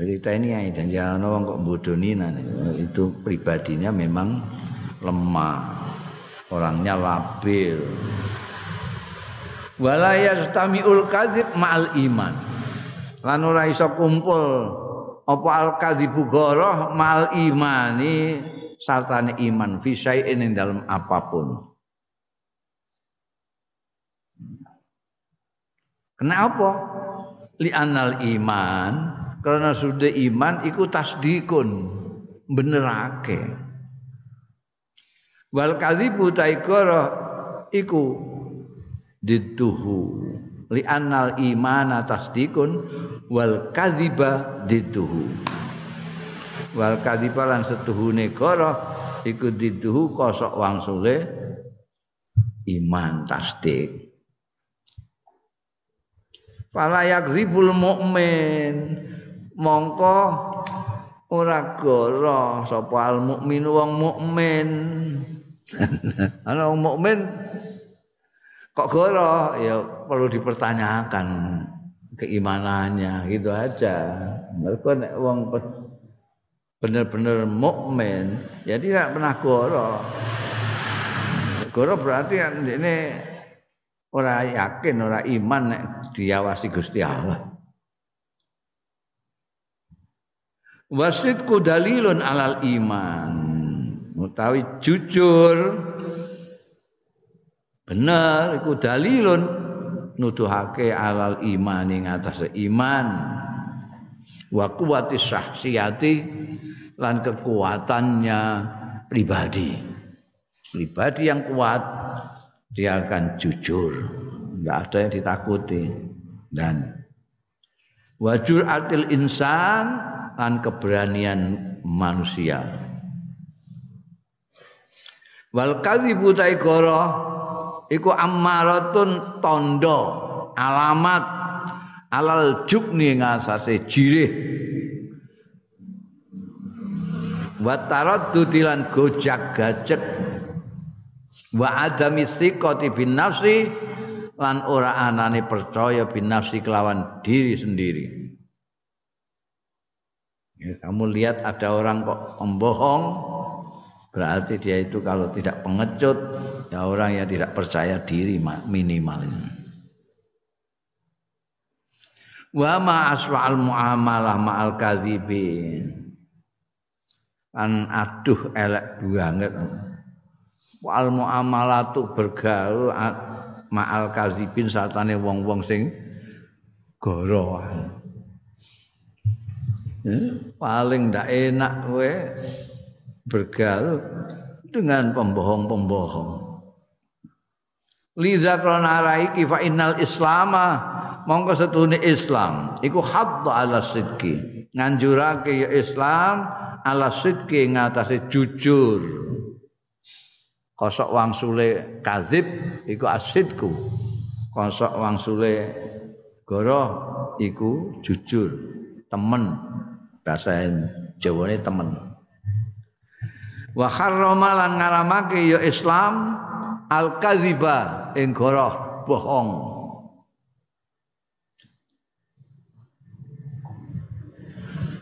Cerita ini ya dan jangan orang kok bodoni itu pribadinya memang lemah orangnya labil wala yastamiul kadzib ma'al iman. Lan ora iso kumpul apa al kadzibu goroh ma'al imani sartane iman fi syai'in ing dalam apa pun. Kenapa? Li anal iman karena sudah iman iku tasdikun benerake. Wal kadzibu taikara iku dituhu. Li annal imana tasdikun wal kadziba dituhu. Wal kadziba lan setuhune kara iku dituhu kosok wangsule iman tasdik. Fala yakzibul mu'min mongko ora goro sapa al mukmin wong mukmin. Ana wong mukmin kok goro ya perlu dipertanyakan keimanannya gitu aja. Mereka nek wong bener-bener mukmin ya tidak pernah goro goro berarti ini ora yakin ora iman nek diawasi Gusti Allah. Wasidku dalilun alal iman. Utawi jujur bener iku dalilun nuduhake alal ing atas iman. Wa kuwati syahsiyati lan kekuatannya pribadi. Pribadi yang kuat dia akan jujur. Tidak ada yang ditakuti dan wajur atil insan lan keberanian manusia. Wal kadzibu taigara iku ammaratun tondo alamat alal jubni ngasase jirih. Wa taraddudilan gojak gajek wa adami thiqati bin nafsi lan ora anane percaya bin nafsi kelawan diri sendiri. Ya, kamu lihat ada orang kok pembohong, berarti dia itu kalau tidak pengecut, ya orang yang tidak percaya diri minimalnya. Wa ma aswa'al muamalah ma'al kadzibin. Kan aduh elek banget. Wal muamalatu bergaul ma'al kadzibin satane wong-wong sing gorohan. Hmm? paling ndak enak kowe bergaul dengan pembohong-pembohong. Liza krana raiki fa innal islama. Mongko setune Islam. Iku hadda ala sidqi. Nganjurake ya Islam ala sidqi ngatasé jujur. Kosok wangsule kadzib iku asidku kosok wangsule goroh iku jujur. Temen. Bahasa Jawane temen. Wa harrama lan ngaramake ya Islam al kadziba ing goroh bohong.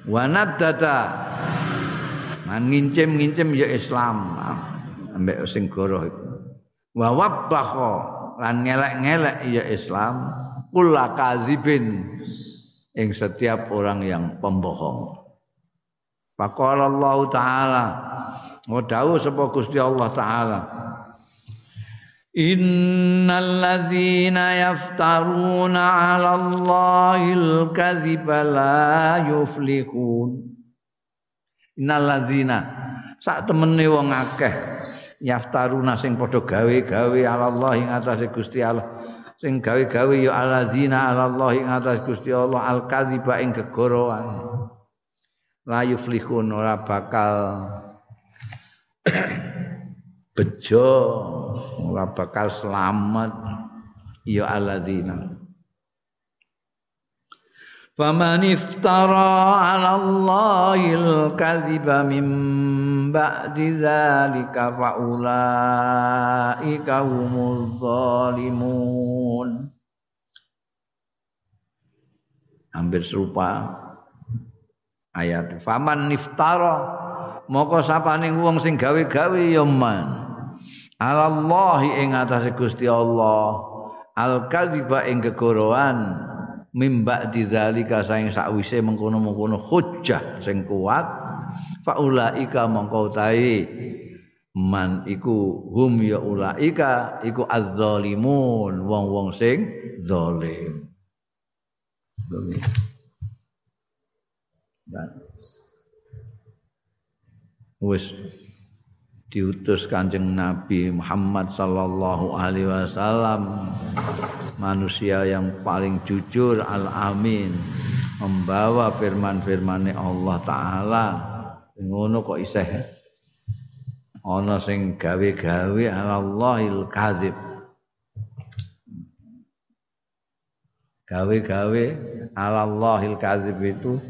Wa nadata man ngincim-ngincim ya Islam. Ambek sing goroh wa lan ngelek-ngelek ya Islam. Kula kadzibin ing setiap orang yang pembohong. Faqala Allah taala. Wa dawu sapa Gusti Allah taala Innal ladzina yaftaruna 'ala Allahil kadhiba la yuflihun. Innal ladzina sak temene wong akeh yaftaruna sing padha gawe-gawe Allah ing atase Gusti Allah. Sing gawe-gawe ya alladzina Allah ing atase Gusti Allah. Al kadziba ing kegoroan la yuflihun ora bakal bejo ora bakal selamat. Ya alladzina. Faman iftara 'ala Allahil kadhiba min ba'di dzalika fa ulaika humul zalimun. Hampir serupa ayat. Faman iftara moko sapane wong sing gawe-gawe ya man Allah ing atase Gusti Allah. Al kadhiba ing kegoroan mimba didzalika saing sakwise mengkono-mengkono hujjah sing kuat. Faulaika mongko utahe man iku hum ya ulaika iku adzalimun wong-wong sing zalim dan wis diutus Kanjeng Nabi Muhammad sallallahu alaihi wasallam manusia yang paling jujur al-amin membawa firman-firmane Allah taala. Ngono kok isih? Ana sing gawe-gawe Allahil kadzib. Gawe-gawe Allahil kadzib itu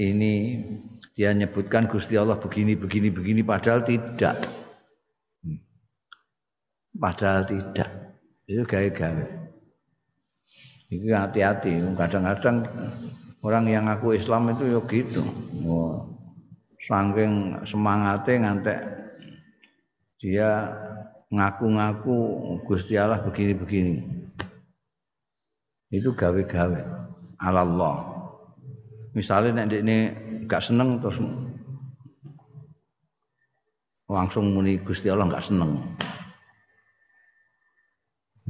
ini dia nyebutkan Gusti Allah begini begini begini padahal tidak Padahal tidak. Itu gawe-gawe. Itu hati-hati. Kadang-kadang orang yang ngaku Islam itu ya gitu. Oh, saking semangatnya ngantek dia ngaku-ngaku Gusti Allah begini-begini. Itu gawe-gawe Allah. Misalnya nek ini gak seneng terus langsung muni Gusti Allah gak seneng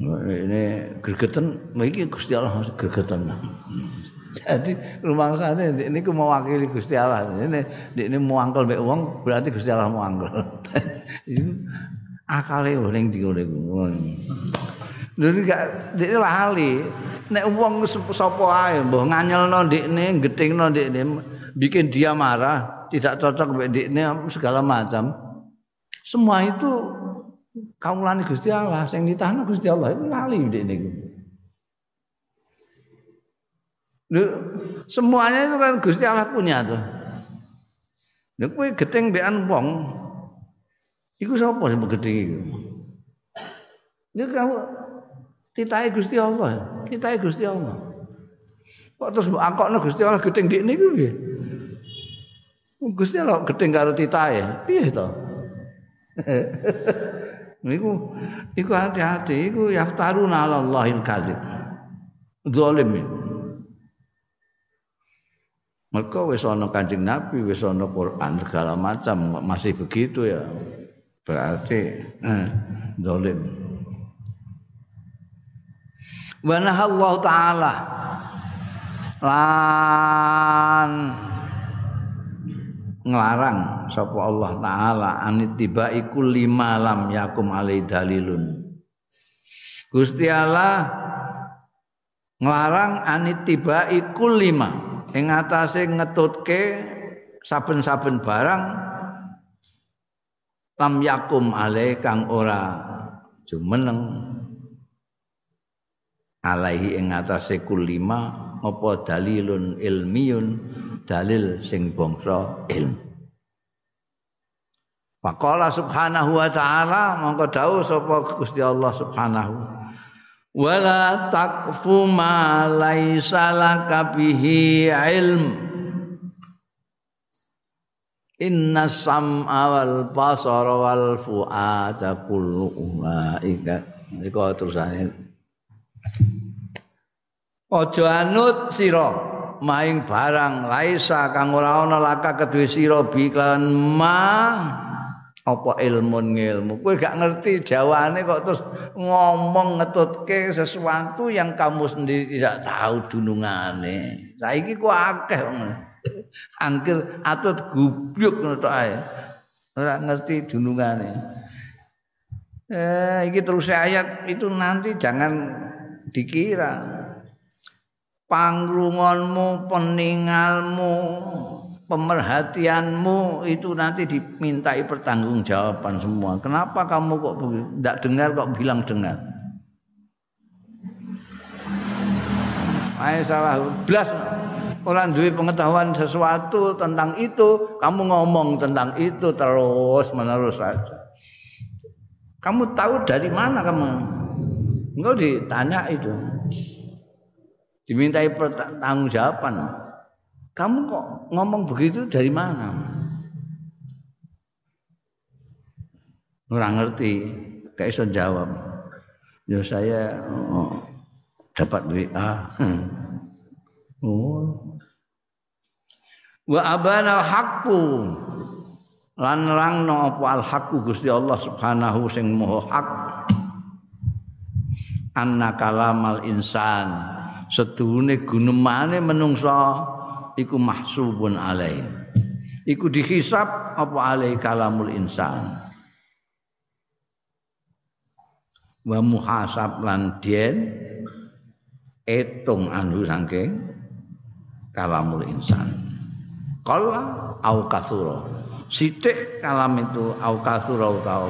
ini gregetan iki Gusti Allah gregetan jadi rumah sana ini ku mewakili Gusti Allah ini ini mau angkel mbek wong berarti Gusti Allah mau angkel itu akale ning ndi ngene Lha gak ndekne lali. Nek wong sapa ae mbah nganyelno ndekne, gethingno ndekne, bikin dia marah, tidak cocok mbek ndekne segala macam. Semua itu kawulane Gusti Allah sing ditahno Gusti Allah itu lali ndek niku. Semuanya itu kan Gusti Allah punya tuh. Lha kowe geteng mbekan wong iku sapa sing gedhe iku? Lha kamu titahe Gusti Allah, titahe Gusti Allah. Kok terus mbok angkokno Gusti Allah gedeng ndek niku nggih? Gusti Allah gedeng karo titahe, piye to? Iku iku hati-hati iku yaftaruna 'ala Allahil kadzib. Zalim. Mereka wis ana Kanjeng Nabi, wis ana Quran segala macam masih begitu ya. Berarti eh, zalim. Wa Allah taala lan nglarang sapa Allah taala anitibai kulli malam yakum alai dalilun. Gusti Allah nglarang anitibai kulli ma ing atase ngetutke saben-saben barang lam yakum alai kang ora jumeneng. Alaihi ing atase kulima apa dalilun ilmiyun dalil sing bangsa ilmu. Faqala subhanahu wa ta'ala mongko dawuh sapa Gusti Allah subhanahu. Wala taqfu ma laisa laka bihi ilm. Inna sam'a wal basara wal fu'ada kullu ulaika. Iku terusane aja anut sira maing barang laisa kang ora ana laka kedue sira biklan ma apa ilmu ilmu kowe gak ngerti jawane kok terus ngomong ngetutke sesuatu yang kamu sendiri tidak tahu dunungane. Saiki kok akeh angkir atut gubyuk ngono ae. Ora ngerti dunungane. Eh iki terus ayat itu nanti jangan dikira pangrungonmu peningalmu pemerhatianmu itu nanti dimintai pertanggungjawaban semua kenapa kamu kok tidak dengar kok bilang dengar Ayo salah belas orang duwe pengetahuan sesuatu tentang itu, kamu ngomong tentang itu terus menerus saja. Kamu tahu dari mana kamu? Enggak ditanya itu. Dimintai pertanggungjawaban. Kamu kok ngomong begitu dari mana? Orang ngerti, kayak iso jawab. Ya saya oh, dapat WA. Oh. Wa abana al-haqqu lan nerangno apa al-haqqu Gusti Allah Subhanahu sing maha hak. Anna kalamal insan sedune gunemane menungsa iku mahsubun alai. Iku dihisab apa alai kalamul insan. Wa muhasab lan den etung anu saking kalamul insan. Kala au kasura. Sithik kalam itu au kasura utawa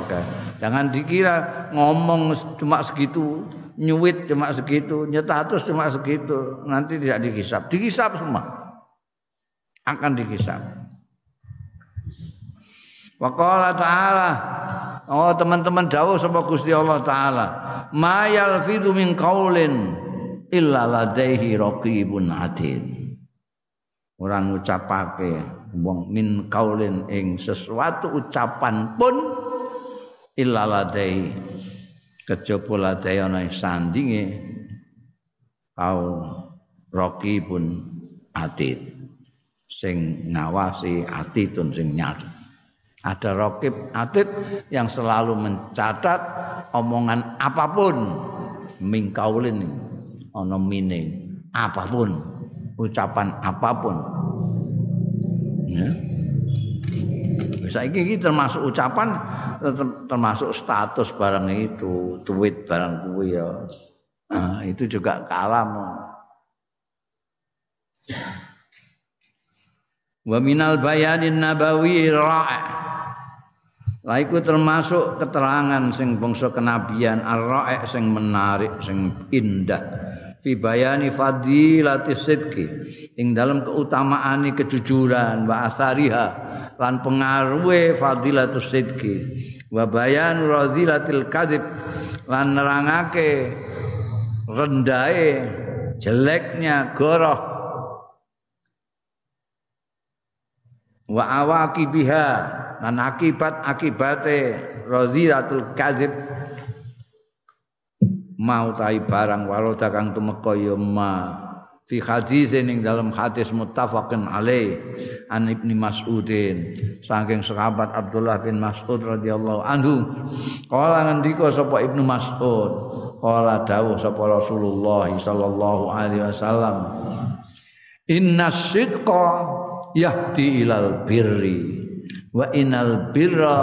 Jangan dikira ngomong cuma segitu, nyuwit cuma segitu, nyetatus cuma segitu, nanti tidak dikisap. Dikisap semua. Akan dikisap. Waqala ta'ala Oh teman-teman dawuh sapa Gusti Allah taala, "Ma yalfidhu min qaulin illa ladaihi raqibun atid." Orang ngucapake wong min kaulin ing sesuatu ucapan pun illa kejaba ladai ana sandinge kau raqibun atid sing ngawasi atitun sing nyata ada rokib atid yang selalu mencatat omongan apa pun mingkaulin ono mine apa pun ucapan apa pun. Ya. Bisa ini termasuk ucapan termasuk status barang itu tweet barang kuwi ya. Nah, itu juga kalam wa minal bayanin nabawi ra'i Lah iku termasuk keterangan sing bangsa kenabian ar-ra'i sing menarik sing indah fi bayani fadilati sidqi. Ing dalam keutamaane kejujuran wa asariha lan pengaruhe fadilatus sidqi. Wa bayan radilatil kadzib lan nerangake rendahe jeleknya goroh. Wa awaki biha dan akibat akibate radhiyatul kadzib mau tai barang waroda kang tumeka ya ma. Fi hadis ning dalam hadis muttafaqun alaih an ibni mas'udin. Saking sahabat Abdullah bin Mas'ud radhiyallahu anhu kala ngendika sapa ibnu Mas'ud? Kala dawuh sapa Rasulullah sallallahu alaihi wasallam inna sidqa yahdi ilal birri wa inal birra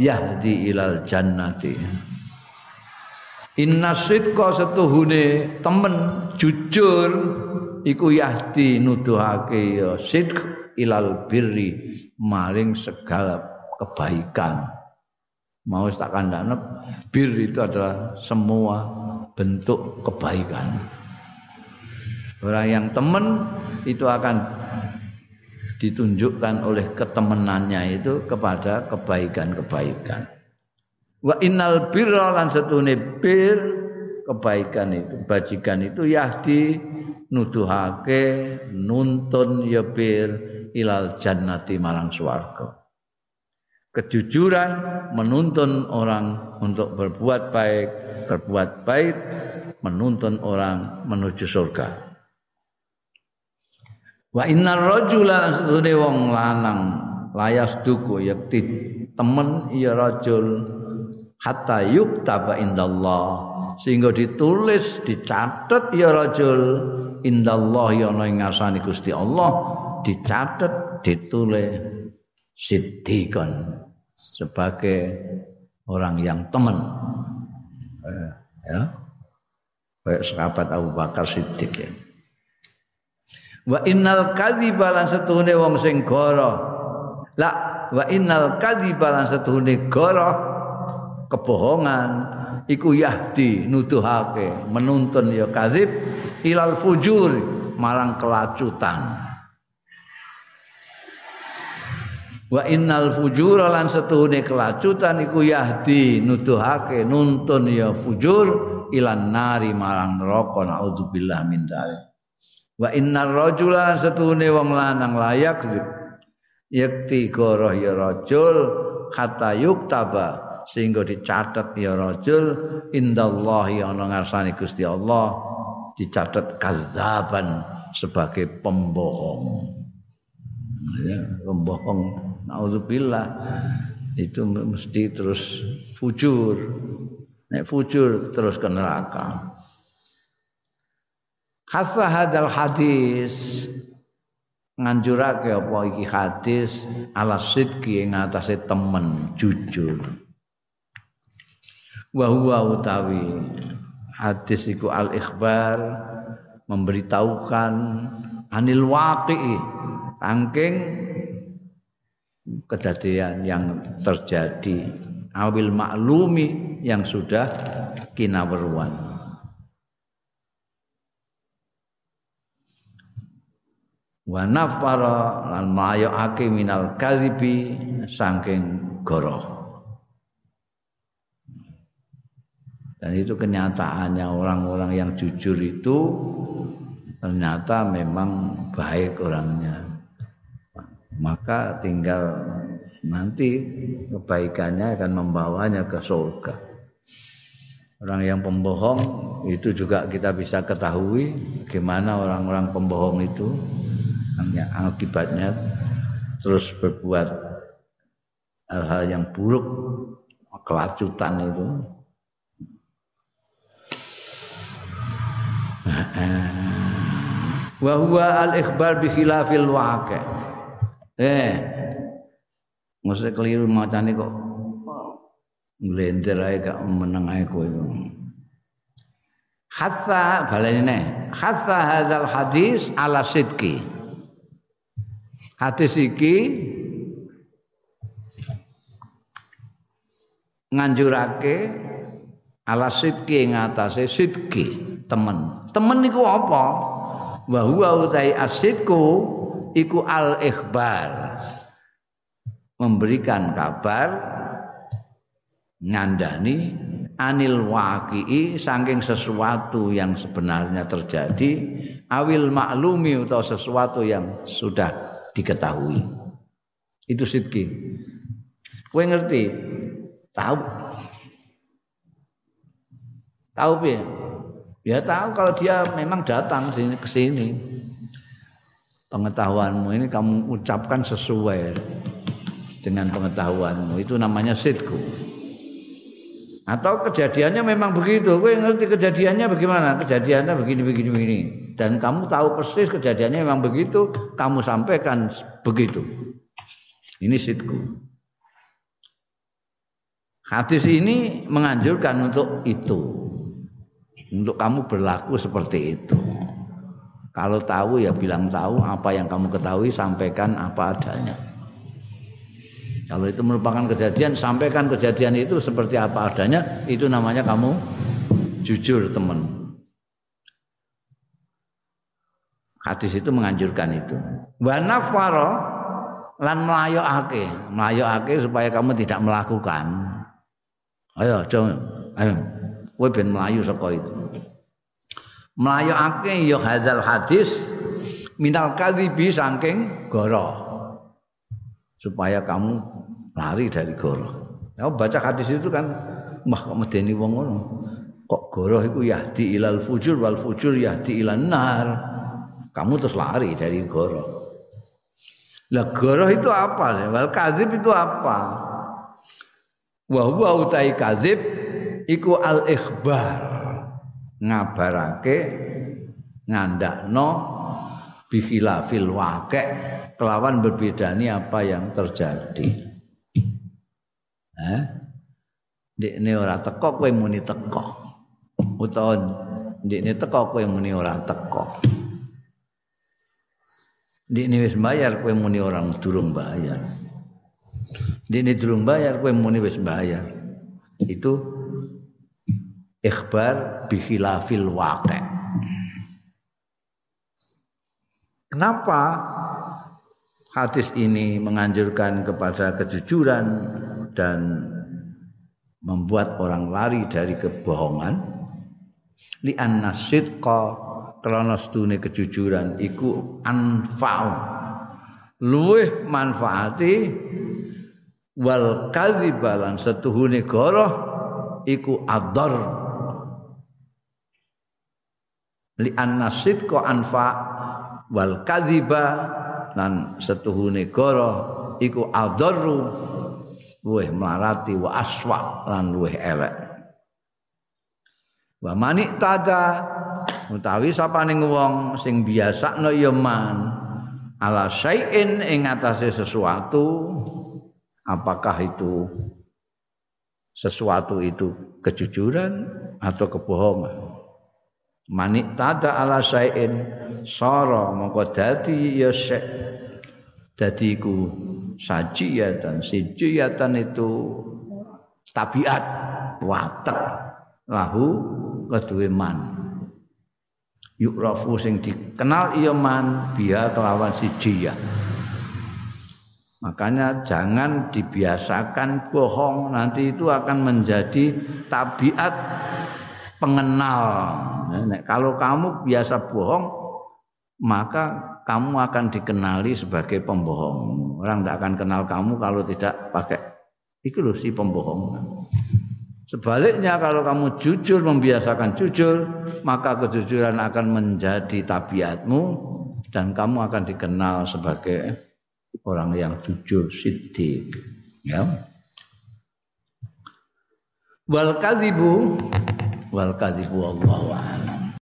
yahdi ilal jannati inna sidqa setuhune temen jujur iku yahdi nuduhake ya sidq ilal birri maring segala kebaikan mau tak kandhane bir itu adalah semua bentuk kebaikan orang yang temen itu akan ditunjukkan oleh ketemenannya itu kepada kebaikan-kebaikan. Wa innal birra lan satune bir kebaikan itu, bajikan itu yahdi nuduhake nuntun ya bir ilal jannati marang swarga. Kejujuran menuntun orang untuk berbuat baik, berbuat baik menuntun orang menuju surga. Wa innar rajula sedune wong lanang layas duku yakti temen ya rajul hatta yuktaba indallah. Sehingga ditulis dicatat ya rajul indallah ya ana ing ngarsane Gusti Allah. Dicatat ditulis siddiqan sebagai orang yang teman. Eh, ya. Kayak sahabat Abu Bakar Siddiq ya. Wa innal kadhiba lan setuhune wong sing goro. La wa innal kadhiba lan setuhune goro kebohongan. Iku yahdi nuduhake menuntun ya kadzib ilal fujur marang kelacutan. Wa innal fujura lan setuhune kelacutan iku yahdi nuduhake nuntun ya fujur ilan nari marang neraka naudzubillah min dzalik. Wa innar rajula setuhune wong lanang layak yakti goroh ya rajul kata yuktaba sehingga dicatat ya rajul indallahi ana ngarsane Gusti Allah dicatat kazaban sebagai pembohong. Ya, pembohong. Naudzubillah itu mesti terus fujur. Nek fujur terus ke neraka. Khasa hadal hadis. Nganjurake apa iki hadis ala sidqi ing temen jujur wa huwa utawi hadis iku al ikhbar memberitahukan anil waqi'i angking kejadian yang terjadi awil maklumi yang sudah kinaweruan. Wa nafara lan mayakake minal kadhibi saking goroh dan itu kenyataannya orang-orang yang jujur itu ternyata memang baik orangnya maka tinggal nanti kebaikannya akan membawanya ke surga. Orang yang pembohong itu juga kita bisa ketahui bagaimana orang-orang pembohong itu akibatnya terus berbuat hal-hal yang buruk kelacutan itu wa huwa al ikhbar bi khilafil waqi' Eh. Mesti keliru macane kok. Nglender ae gak meneng ae kowe. Hatta balene ne. Hatta hadzal hadis ala sidqi. Hadis iki nganjurake ala sidqi ngatasé sidqi temen. Temen niku apa? Wa huwa utai asidku iku al ikhbar memberikan kabar ngandani anil waqi'i saking sesuatu yang sebenarnya terjadi awil maklumi atau sesuatu yang sudah diketahui. Itu sidki. Kowe ngerti? Tahu. Tahu ya ya tahu kalau dia memang datang sini ke sini. Pengetahuanmu ini kamu ucapkan sesuai dengan pengetahuanmu. Itu namanya sidku atau kejadiannya memang begitu. Gue ngerti kejadiannya bagaimana? Kejadiannya begini begini begini. Dan kamu tahu persis kejadiannya memang begitu kamu sampaikan begitu. Ini sidku hadis ini menganjurkan untuk itu untuk kamu berlaku seperti itu kalau tahu ya bilang tahu, apa yang kamu ketahui sampaikan apa adanya. Kalau itu merupakan kejadian, sampaikan kejadian itu seperti apa adanya, itu namanya kamu jujur teman. Hadis itu menganjurkan itu. Wa nafaro lan melayokake, melayokake supaya kamu tidak melakukan. Ayo, coba, ayo, kowe ben melayu saka itu. Mlayakake ya hadzal hadis minal kadhibi saking goro. Supaya kamu lari dari goro. Ya baca hadis itu kan mah kok medeni wong ngono? Kok goro iku yahdi ilal fujur wal fujur yahdi ilan nar? Kamu terus lari dari goro. Lah goro itu apa? Wal kadzib itu apa? Wa huwa utai kadzib iku al ikhbar ngabarake ngandakno bikhilafil waqi' kelawan berbedani apa yang terjadi Eh? Ndekne ora teko kowe muni teko. Utawa ndekne teko kowe muni ora teko. Ndekne wis bayar kowe muni orang durung bayar. Ndekne durung bayar kowe muni wis bayar. Itu ikhbar bikhilafil waqi'. Kenapa hadis ini menganjurkan kepada kejujuran dan membuat orang lari dari kebohongan? Li annasidqa krana stune kejujuran iku anfa'u. Luweh manfaati wal kadzibalan setuhune goroh iku adar li annasidqa anfa wal kadziba lan setuhune goroh iku adarru luweh marati wa aswa lan luweh elek. Wa manik tada utawi sapane wong sing biasakno ya man ala syai'in ing atase sesuatu apakah itu sesuatu itu kejujuran atau kebohongan manik tada ala syai'in sara mongko dadi ya syek dadi iku sajiyatan itu tabiat watak. Lahu kedue man. Yukrafu sing dikenal iya man biya kelawan sijiyah. Makanya jangan dibiasakan bohong nanti itu akan menjadi tabiat pengenal. Nah, kalau kamu biasa bohong, maka kamu akan dikenali sebagai pembohong. Orang tidak akan kenal kamu kalau tidak pakai itu loh si pembohong. Sebaliknya kalau kamu jujur membiasakan jujur, maka kejujuran akan menjadi tabiatmu dan kamu akan dikenal sebagai orang yang jujur, siddiq. Ya. Wal kadzibu wal kadzibu Allahu